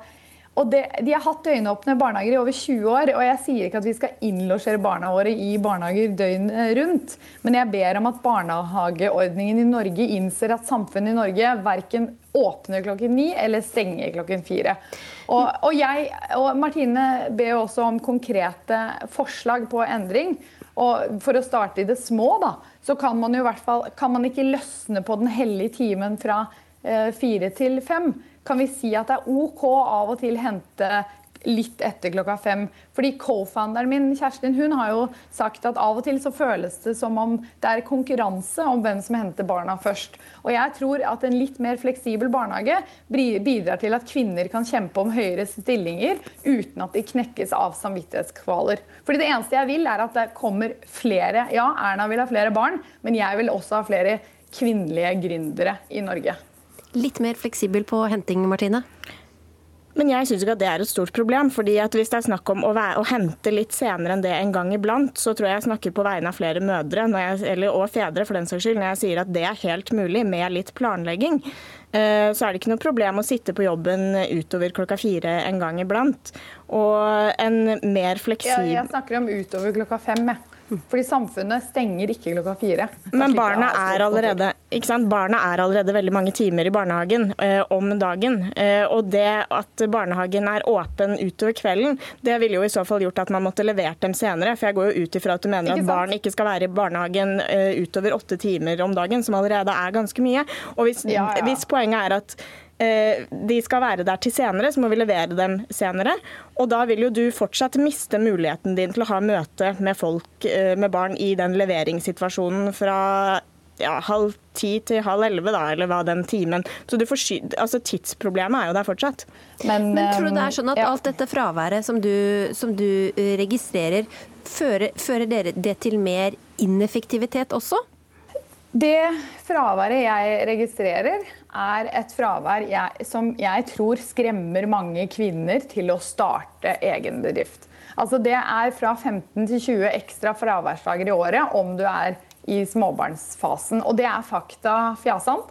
og det, De har hatt døgnåpne barnehager i over 20 år. og Jeg sier ikke at vi skal innlosjere barna våre i barnehager døgnet rundt, men jeg ber om at barnehageordningen i Norge innser at samfunnet i Norge verken åpner klokken ni eller stenger klokken fire. Og, og, jeg, og Martine ber også om konkrete forslag på endring. Og For å starte i det små, da, så kan man jo i hvert fall kan man ikke løsne på den hellige timen fra eh, fire til fem. Kan vi si at det er OK av og til hente litt etter klokka fem. Fordi co-founderen min, Kjerstin, hun har jo sagt at av og til så føles det som om det er konkurranse om hvem som henter barna først. Og jeg tror at en litt mer fleksibel barnehage bidrar til at kvinner kan kjempe om høyere stillinger uten at de knekkes av samvittighetskvaler. Fordi det eneste jeg vil, er at det kommer flere. Ja, Erna vil ha flere barn, men jeg vil også ha flere kvinnelige gründere i Norge. Litt mer fleksibel på henting, Martine? Men jeg syns ikke at det er et stort problem. fordi at Hvis det er snakk om å, være, å, hente litt senere enn det en gang iblant, så tror jeg jeg snakker på vegne av flere mødre jeg, eller, og fedre for den saks skyld, når jeg sier at det er helt mulig med litt planlegging. Eh, så er det ikke noe problem å sitte på jobben utover klokka fire en gang iblant. Og en mer fleksibel ja, jeg snakker om utover klokka fem. Jeg. Fordi samfunnet stenger ikke klokka fire. Men barna er, allerede, barna er allerede veldig mange timer i barnehagen eh, om dagen. Eh, og det at barnehagen er åpen utover kvelden, det ville jo i så fall gjort at man måtte levert dem senere. For jeg går jo ut ifra at du mener at barn ikke skal være i barnehagen eh, utover åtte timer om dagen, som allerede er ganske mye. Og hvis, ja, ja. hvis poenget er at de skal være der til senere, så må vi levere dem senere. Og da vil jo du fortsatt miste muligheten din til å ha møte med folk eh, med barn i den leveringssituasjonen fra ja, halv ti til halv elleve, da, eller hva den timen. Så altså, tidsproblemet er jo der fortsatt. Men, Men, tror du det er sånn at ja. alt dette fraværet som du, som du eh, registrerer, fører, fører dere det til mer ineffektivitet også? Det fraværet jeg registrerer, er et fravær jeg, som jeg tror skremmer mange kvinner til å starte egen bedrift. Altså det er fra 15 til 20 ekstra fraværsdager i året om du er i småbarnsfasen. Og det er fakta fjasan.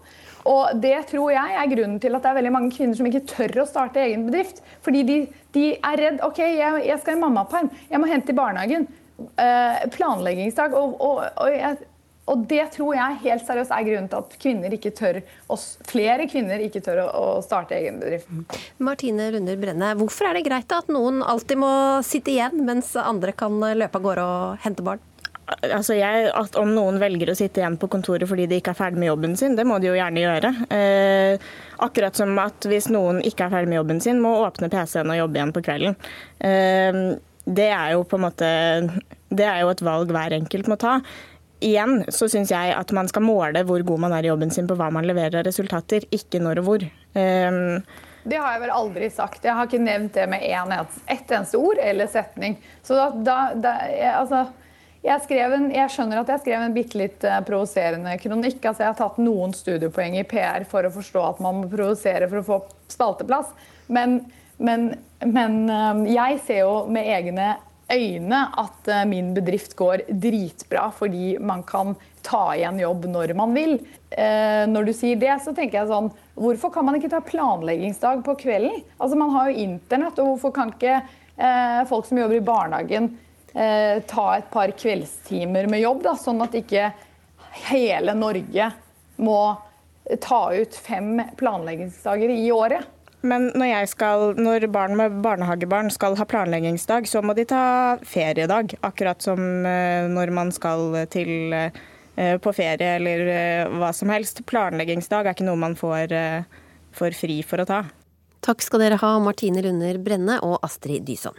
Og det tror jeg er grunnen til at det er veldig mange kvinner som ikke tør å starte egen bedrift. Fordi de, de er redd. OK, jeg, jeg skal i mammaperm. Jeg må hente i barnehagen. Uh, planleggingsdag. Og, og, og jeg, og det tror jeg helt seriøst er grunnen til at kvinner ikke tør, flere kvinner ikke tør å, starte egen bedrift. Martine Runder Brenne, hvorfor er det greit at noen alltid må sitte igjen, mens andre kan løpe av gårde og hente barn? Altså jeg, at Om noen velger å sitte igjen på kontoret fordi de ikke er ferdig med jobben sin, det må de jo gjerne gjøre. Eh, akkurat som at hvis noen ikke er ferdig med jobben sin, må åpne PC-en og jobbe igjen på kvelden. Eh, det er jo på en måte det er jo et valg hver enkelt må ta igjen så syns jeg at man skal måle hvor god man er i jobben sin på hva man leverer av resultater, ikke når og hvor. Um, det har jeg vel aldri sagt. Jeg har ikke nevnt det med en, ett eneste ord eller setning. Så da, da, da jeg, altså, jeg, en, jeg, skjønner at jeg skrev en bitte litt uh, provoserende kronikk. Altså, jeg har tatt noen studiepoeng i PR for å forstå at man må provosere for å få spalteplass. Men, men, men um, jeg ser jo med egne øyne at eh, min bedrift går dritbra fordi man kan ta igjen jobb når man vil. Eh, når du sier det, så tenker jeg sånn Hvorfor kan man ikke ta planleggingsdag på kvelden? Altså Man har jo internett, og hvorfor kan ikke eh, folk som jobber i barnehagen ta et par kveldstimer med jobb, da, sånn at ikke hele Norge må ta ut fem planleggingsdager i året? Men når, skal, når, barn med barnehagebarn skal ha planleggingsdag, så må de ta feriedag. Akkurat som eh, når man skal til, eh, på ferie eller eh, hva som helst. Planleggingsdag er ikke noe man får, får fri for å ta. Takk skal dere ha, Martine Lunder Brenne og Astrid Dyson.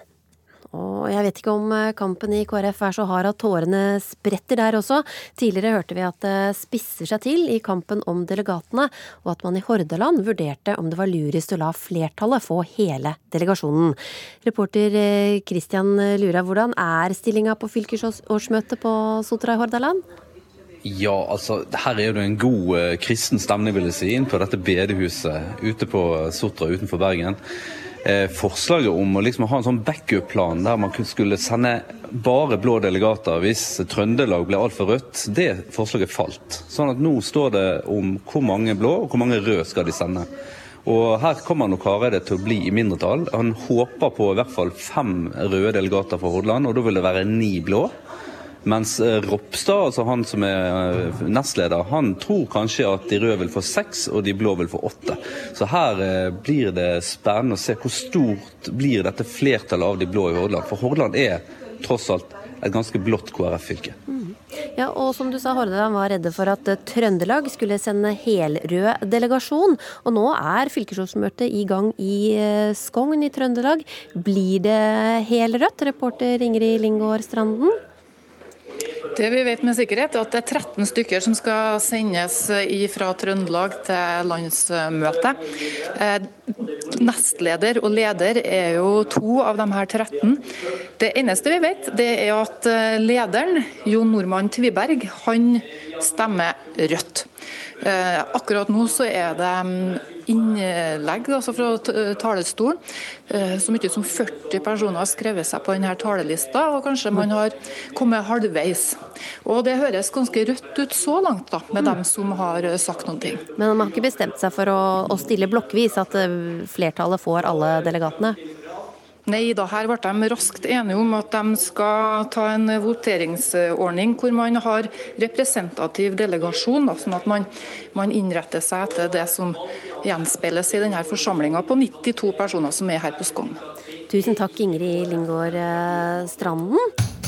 Og jeg vet ikke om eh, kampen i KrF er så hard at tårene spretter der også. Tidligere hørte vi at det spisser seg til i kampen om delegatene, og at man i Hordaland vurderte om det var lurest å la flertallet få hele delegasjonen. Reporter Kristian Lura, hvordan er stillinga på fylkesårsmøtet på Sotra i Hordaland? Ja, altså her er det en god eh, kristen stemning, vil jeg si, inn på dette bedehuset ute på Sotra utenfor Bergen. Eh, forslaget om å liksom ha en sånn backup-plan der man skulle sende bare blå delegater hvis Trøndelag ble altfor rødt, det forslaget falt. Sånn at nå står det om hvor mange blå og hvor mange røde skal de sende. Og Her kommer nok Hareide til å bli i mindretall. Han håper på i hvert fall fem røde delegater fra Hordaland, og da vil det være ni blå. Mens eh, Ropstad, altså han som er eh, nestleder, han tror kanskje at de røde vil få seks og de blå vil få åtte. Så her eh, blir det spennende å se hvor stort blir dette flertallet av de blå i Hordaland. For Hordaland er tross alt et ganske blått KrF-fylke. Ja, og som du sa, Hordaland var redde for at Trøndelag skulle sende helrød delegasjon. Og nå er fylkesårsmøtet i gang i Skogn i Trøndelag. Blir det helrødt, reporter Ingrid Lingård Stranden? Det vi vet med sikkerhet, er at det er 13 stykker som skal sendes fra Trøndelag til landsmøtet. Eh, nestleder og leder er jo to av de her 13. Det eneste vi vet, det er at eh, lederen, Jon Normann Tviberg, han stemmer rødt. Eh, akkurat nå så er det mm, innlegg altså fra talerstolen. Eh, så mye som 40 personer har skrevet seg på denne talelista, og kanskje man har kommet halvveis. Og Det høres ganske rødt ut så langt, da, med dem som har sagt noen ting. Men man har ikke bestemt seg for å, å stille blokkvis, at flertallet får alle delegatene? Nei da, her ble de raskt enige om at de skal ta en voteringsordning hvor man har representativ delegasjon, da, sånn at man, man, innretter seg etter det som gjenspeiles i denne forsamlinga på 92 personer som er her på Skogn. Tusen takk, Ingrid Lingård eh, Stranden.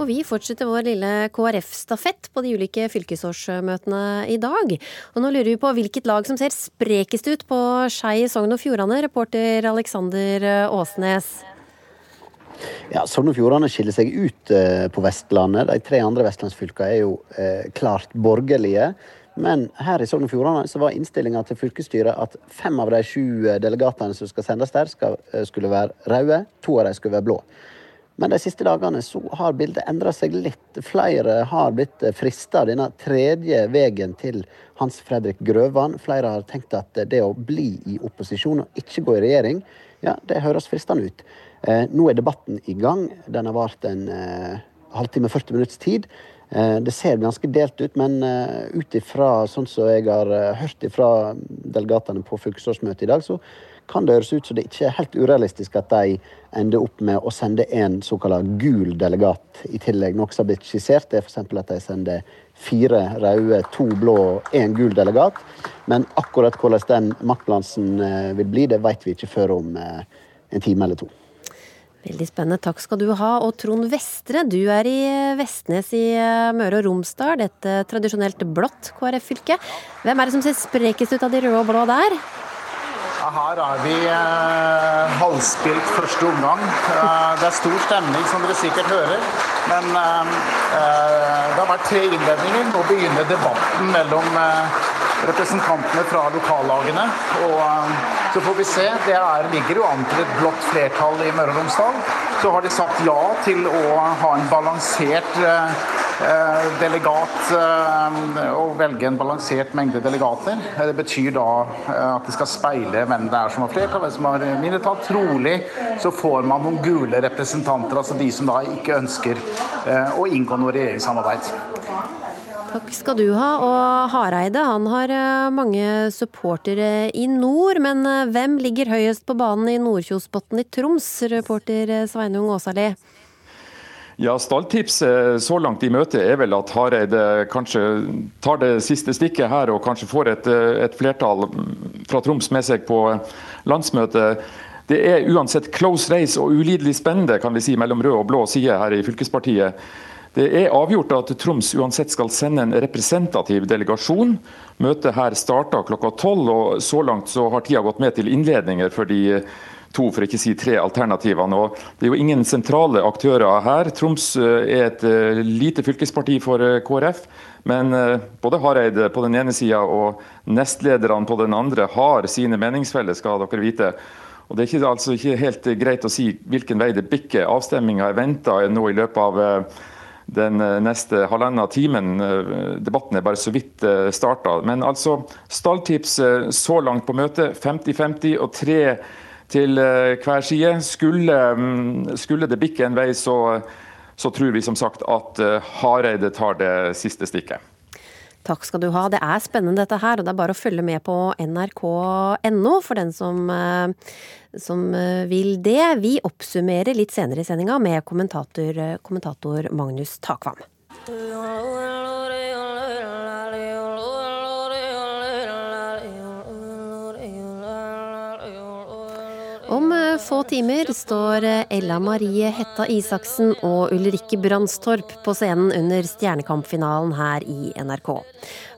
Og vi fortsetter vår lille KrF-stafett på de ulike fylkesårsmøtene i dag. Og nå lurer vi på hvilket lag som ser sprekest ut på Skei i Sogn og Fjordane, reporter Alexander Åsnes. Ja, Sogn og Fjordane skiller seg ut eh, på Vestlandet. De tre andre vestlandsfylkene er jo eh, klart borgerlige. Men her i Sogn og Fjordane var innstillinga til fylkesstyret at fem av de sju delegatene som skal sendes der, skal, eh, skulle være røde, to av dem skulle være blå. Men de siste dagene så har bildet endra seg litt. Flere har blitt frista denne tredje veien til Hans Fredrik Grøvan. Flere har tenkt at det å bli i opposisjon og ikke gå i regjering, ja, det høres fristende ut. Eh, nå er debatten i gang. Den har vart en eh, halvtime, 40 minutts tid. Eh, det ser ganske delt ut, men eh, ut ifra sånn som jeg har eh, hørt fra delegatene på fylkesårsmøtet i dag, så kan det høres ut som det ikke er helt urealistisk at de ender opp med å sende en såkalt gul delegat i tillegg. Noe som har blitt skissert, er f.eks. at de sender fire røde, to blå og én gul delegat. Men akkurat hvordan den maktbalansen eh, vil bli, det vet vi ikke før om eh, en time eller to. Veldig spennende. Takk skal du ha. Og Trond Vestre, du er i Vestnes i eh, Møre og Romsdal, et tradisjonelt blått KrF-fylke. Hvem er det som ser sprekest ut av de røde og blå der? Her er vi eh, halvspilt første omgang. Eh, det er stor stemning, som dere sikkert hører. Men eh, eh det har vært tre innledninger. Nå begynner debatten mellom eh, representantene fra lokallagene. Og eh, så får vi se. Det er, ligger jo an til et blått flertall i Møre og Romsdal. Så har de sagt ja til å ha en balansert Eh, delegat og eh, velge en balansert mengde delegater. Eh, det betyr da at det skal speile hvem det er som har flertall, hvem som har mindretall. Trolig så får man noen gule representanter, altså de som da ikke ønsker å inngå noe regjeringssamarbeid. Takk skal du ha. Og Hareide han har mange supportere i nord, men hvem ligger høyest på banen i Nordkjosbotn i Troms, reporter Sveinung Åsali? Ja, Stalltipset så langt i møtet er vel at Hareide kanskje tar det siste stikket her og kanskje får et, et flertall fra Troms med seg på landsmøtet. Det er uansett close race og ulidelig spennende kan vi si, mellom rød og blå side her i fylkespartiet. Det er avgjort at Troms uansett skal sende en representativ delegasjon. Møtet her starta klokka tolv, og så langt så har tida gått med til innledninger for de to, for ikke å si tre alternativene. Og det er jo ingen sentrale aktører her. Troms eh, er et eh, lite fylkesparti for eh, KrF. Men både Hareide på den ene sida og nestlederne på den andre har sine meningsfeller, skal dere vite. Og Det er ikke, altså ikke helt greit å si hvilken vei det bikker. Avstemminga er venta nå i løpet av den neste halvannen timen. Debatten er bare så vidt starta. Men altså, stalltips så langt på møtet 50-50 og tre til eh, hver side. Skulle, mm, skulle det bikke en vei, så, så, tror vi som sagt at eh, Hareide tar det siste stikket. Takk skal du ha. Det er spennende dette her, og det er bare å følge med på nrk.no for den som, eh, som vil det. Vi oppsummerer litt senere i sendinga med kommentator, kommentator Magnus Takvam. Få timer står Ella Marie Hetta Isaksen og Ulrikke Brandstorp på scenen under Stjernekamp-finalen her i NRK.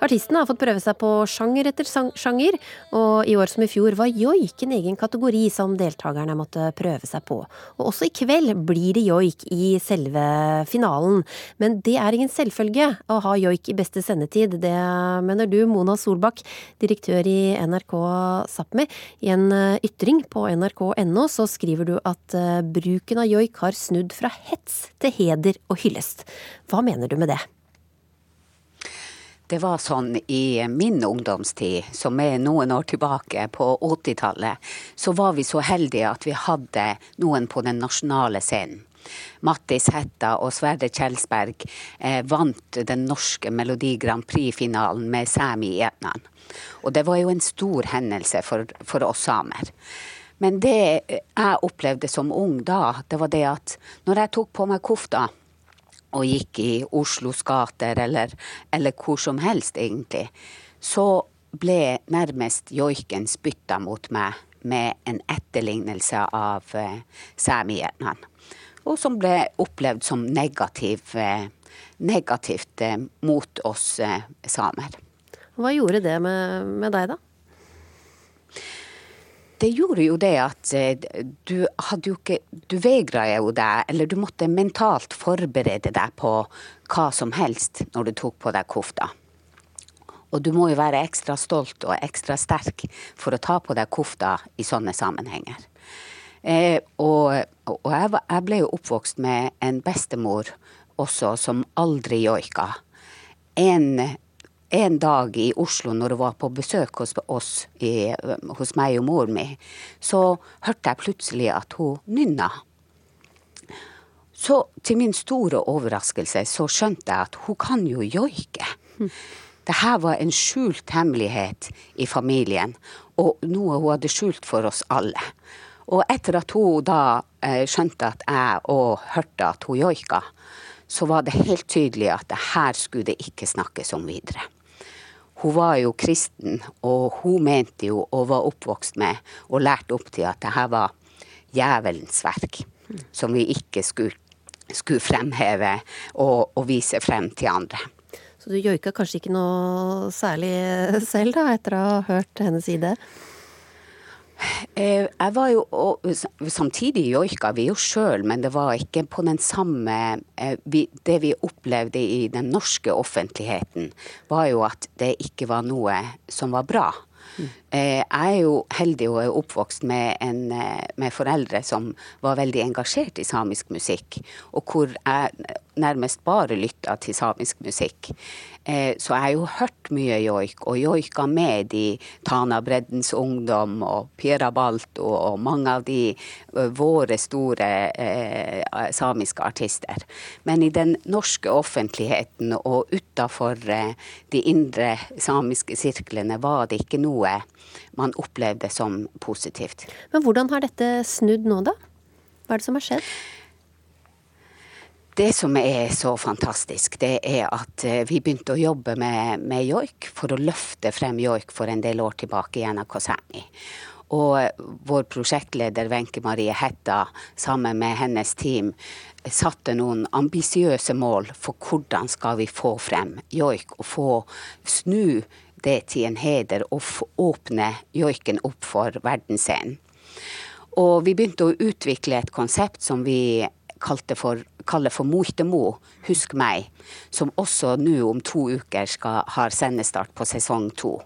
Artistene har fått prøve seg på sjanger etter sjanger, og i år som i fjor var joik en egen kategori som deltakerne måtte prøve seg på. Og også i kveld blir det joik i selve finalen, men det er ingen selvfølge å ha joik i beste sendetid. Det mener du, Mona Solbakk, direktør i NRK Sápmi. I en ytring på nrk.no så skriver du at eh, bruken av joik har snudd fra hets til heder og hyllest. Hva mener du med det? Det var sånn i min ungdomstid, som er noen år tilbake, på 80-tallet, så var vi så heldige at vi hadde noen på den nasjonale scenen. Mattis Hætta og Sverre Kjelsberg eh, vant den norske Melodi Grand Prix-finalen med Sæmi Etnan. Og det var jo en stor hendelse for, for oss samer. Men det jeg opplevde som ung da, det var det at når jeg tok på meg kofta og gikk i Oslos gater eller, eller hvor som helst, egentlig, så ble nærmest joiken spytta mot meg med en etterlignelse av uh, sæmighetene. Og som ble opplevd som negativ, uh, negativt uh, mot oss uh, samer. Hva gjorde det med, med deg, da? Det gjorde jo det at eh, du hadde jo ikke Du vegra jo deg, eller du måtte mentalt forberede deg på hva som helst når du tok på deg kofta. Og du må jo være ekstra stolt og ekstra sterk for å ta på deg kofta i sånne sammenhenger. Eh, og, og jeg, jeg, ble jo oppvokst med en bestemor også som aldri joika. En en dag i Oslo når hun var på besøk hos oss, i, hos meg og mor mi, så hørte jeg plutselig at hun nynna. Så til min store overraskelse så skjønte jeg at hun kan jo joike. Det her var en skjult hemmelighet i familien, og noe hun hadde skjult for oss alle. Og etter at hun da eh, skjønte at jeg òg hørte at hun joika, så var det helt tydelig at det her skulle det ikke snakkes om videre. Hun var jo kristen, og hun mente jo, og var oppvokst med, og lært opp til at det her var djevelens verk. Som vi ikke skulle, skulle fremheve og, og, vise frem til andre. Så du joika kanskje ikke noe særlig selv, da, etter å ha hørt hennes side? Eh, jeg var jo, Samtidig joika vi jo sjøl, men det var ikke på den samme eh, Det vi opplevde i den norske offentligheten, var jo at det ikke var noe som var bra. Mm. Jeg er jo heldig og er oppvokst med, en, med, foreldre som var veldig engasjert i samisk musikk, og hvor jeg nærmest bare lytta til samisk musikk. Eh, så jeg har jo hørt mye joik, og joika med i Tana Breddens Ungdom og Piera Balto og mange av de eh, våre store eh, samiske artister. Men i den norske offentligheten og utafor eh, de indre samiske sirklene var det ikke noe man opplevde som positivt. Men hvordan har dette snudd nå, da? Hva er det som har skjedd? Det som er så fantastisk, det er at eh, vi begynte å jobbe med, med joik for å løfte frem joik for en del år tilbake i NRK Sápmi. Og vår prosjektleder Wenche Marie Hetta sammen med hennes team satte noen ambisiøse mål for hvordan skal vi få frem joik og få snu det til en heder og åpne joiken opp for verdensscenen. Og vi begynte å utvikle et konsept som vi kalte for kaller for Moitemo, Husk meg, som også nå om to uker skal, ha sendestart på sesong to.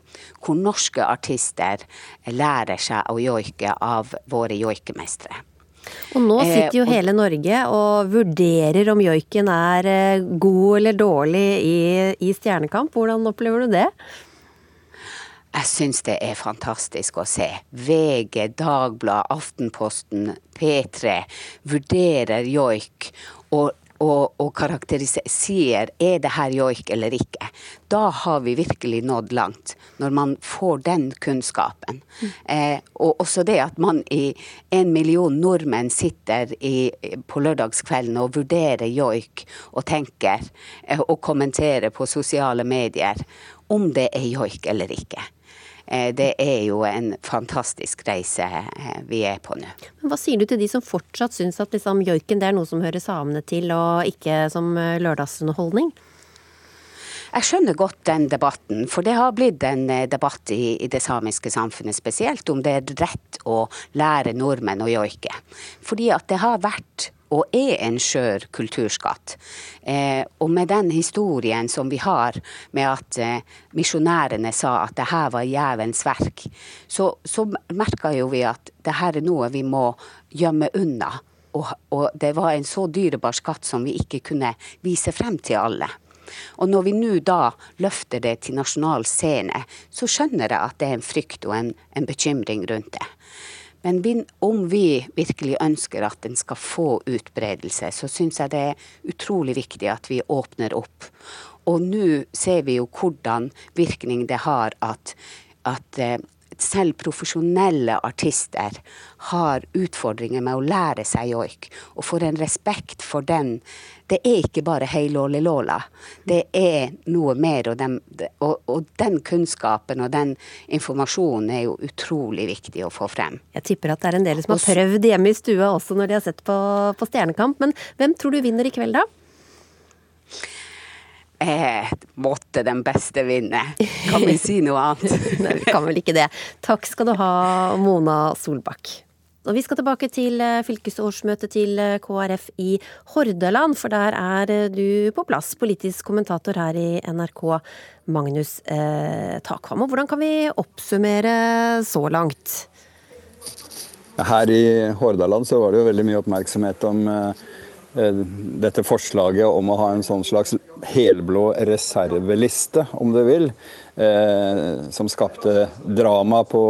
Hvor norske artister lærer seg å joike av våre joikemestere. Og nå eh, sitter jo hele Norge og vurderer om joiken er eh, god eller dårlig i, i Stjernekamp. Hvordan opplever du det? Jeg syns det er fantastisk å se. VG, Dagbladet, Aftenposten, P3 vurderer joik og, og, og karakteriserer er det her joik eller ikke. Da har vi virkelig nådd langt, når man får den kunnskapen. Mm. Eh, og også det at man i en million nordmenn sitter i, på lørdagskvelden og vurderer joik og tenker eh, og kommenterer på sosiale medier om det er joik eller ikke. Eh, det er jo en fantastisk reise vi er på nå. Men Hva sier du til de som fortsatt syns at liksom, joiken det er noe som hører samene til, og ikke som lørdagsunderholdning? Jeg skjønner godt den debatten, for det har blitt en debatt i, i, det samiske samfunnet spesielt, om det er rett å lære nordmenn å joike. Fordi at det har vært og er en skjør kulturskatt. Eh, og med den historien som vi har med at eh, misjonærene sa at det her var djevelens verk, så, så merka jo vi at det her er noe vi må gjemme unna. Og, og det var en så dyrebar skatt som vi ikke kunne vise frem til alle. Og når vi nå da løfter det til nasjonal scene, så skjønner jeg at det er en frykt og en, en bekymring rundt det. Men om vi virkelig ønsker at den skal få utbredelse, så syns jeg det er utrolig viktig at vi åpner opp. Og nå ser vi jo hvordan virkning det har at, at eh, selv profesjonelle artister har utfordringer med å lære seg joik, og får en respekt for den. Det er ikke bare hei låli låla, det er noe mer. Og den, og, og den, kunnskapen og den informasjonen er jo utrolig viktig å få frem. Jeg tipper at det er en del som har prøvd hjemme i stua også når de har sett på, på Stjernekamp. Men hvem tror du vinner i kveld, da? Eh, måtte den beste vinne. Kan vi si noe annet? [laughs] Nei, vi kan vel ikke det. Takk skal du ha, Mona Solbakk. Og vi skal tilbake til eh, fylkesårsmøtet til eh, KrF i Hordaland, for der er eh, du på plass, politisk kommentator her i NRK, Magnus eh, Takvam. Hvordan kan vi oppsummere så langt? Her i Hordaland så var det jo veldig mye oppmerksomhet om Eh, dette forslaget om å ha en sånn slags helblå reserveliste, om du vil, eh, som skapte drama på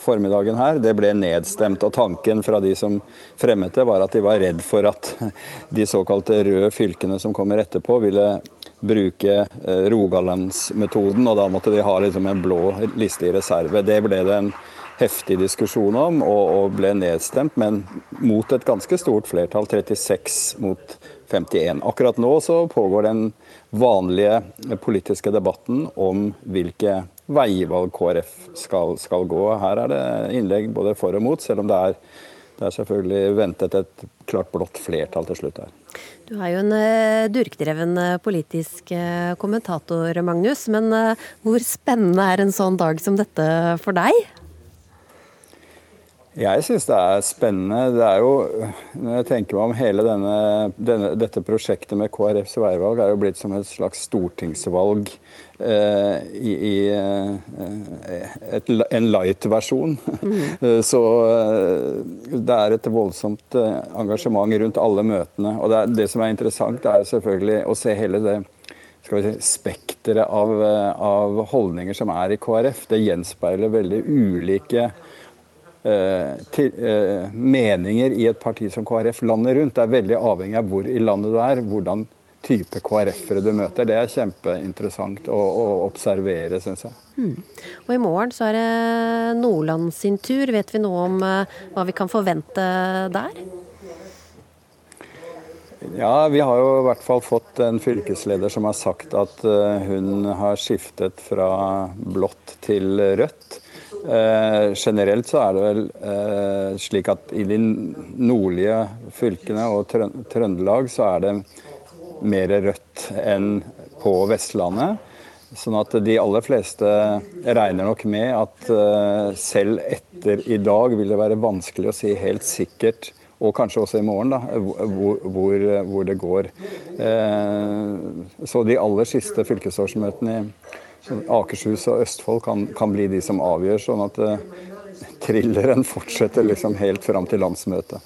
formiddagen her, det ble nedstemt. Og tanken fra de som fremmet det, var at de var redd for at [laughs] de såkalte røde fylkene som kommer etterpå, ville bruke eh, Rogalandsmetoden, og da måtte de ha liksom en blå liste i reserve. Det ble det en heftig diskusjon om, og, og, ble nedstemt, men mot et ganske stort flertall, 36 mot 51. Akkurat nå så pågår den vanlige politiske debatten om hvilke veivalg KrF skal, skal gå. Her er det innlegg både for og mot, selv om det er, det er selvfølgelig ventet et klart blått flertall til slutt her. Du er jo en uh, durkdreven uh, politisk uh, kommentator, Magnus. Men hvor spennende er en sånn dag som dette for deg? Jeg syns det er spennende. Det er jo, når jeg tenker meg om hele denne, denne, dette prosjektet med KrFs veivalg, er jo blitt som et slags stortingsvalg eh, i, i eh, et, en light-versjon. Mm. [laughs] Så eh, det er et voldsomt eh, engasjement rundt alle møtene. Og det, er, det som er interessant, er selvfølgelig å se hele det skal vi si, spekteret av, av holdninger som er i KrF. Det gjenspeiler veldig ulike Eh, til, eh, meninger i et parti som KrF landet rundt. Det er veldig avhengig av hvor i landet du er, hvordan type KrF-ere du møter. Det er kjempeinteressant å, å observere, syns jeg. Mm. Og I morgen så er det Nordland sin tur. Vet vi noe om uh, hva vi kan forvente der? Ja, vi har jo i hvert fall fått en fylkesleder som har sagt at hun har skiftet fra blått til rødt. Eh, generelt så er det vel eh, slik at i de nordlige fylkene og Trøndelag så er det mer rødt enn på Vestlandet. Sånn at de aller fleste regner nok med at eh, selv etter i dag vil det være vanskelig å si helt sikkert, og kanskje også i morgen, da, hvor, hvor, hvor det går. Eh, så de aller siste fylkesårsmøtene i Akershus og Østfold kan, kan, bli de som avgjør, sånn at uh, thrilleren fortsetter liksom helt fram til landsmøtet.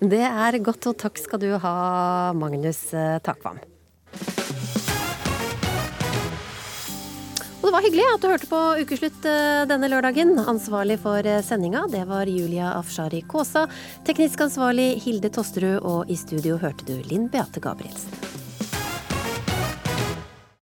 Det er godt, og takk skal du ha, Magnus uh, Takvam. Og det var hyggelig at du hørte på Ukeslutt eh, denne lørdagen. Ansvarlig for sendinga, det var Julia Afshari Kaasa. Teknisk ansvarlig Hilde Tosterud, og i studio hørte du Linn Beate Gabrielsen.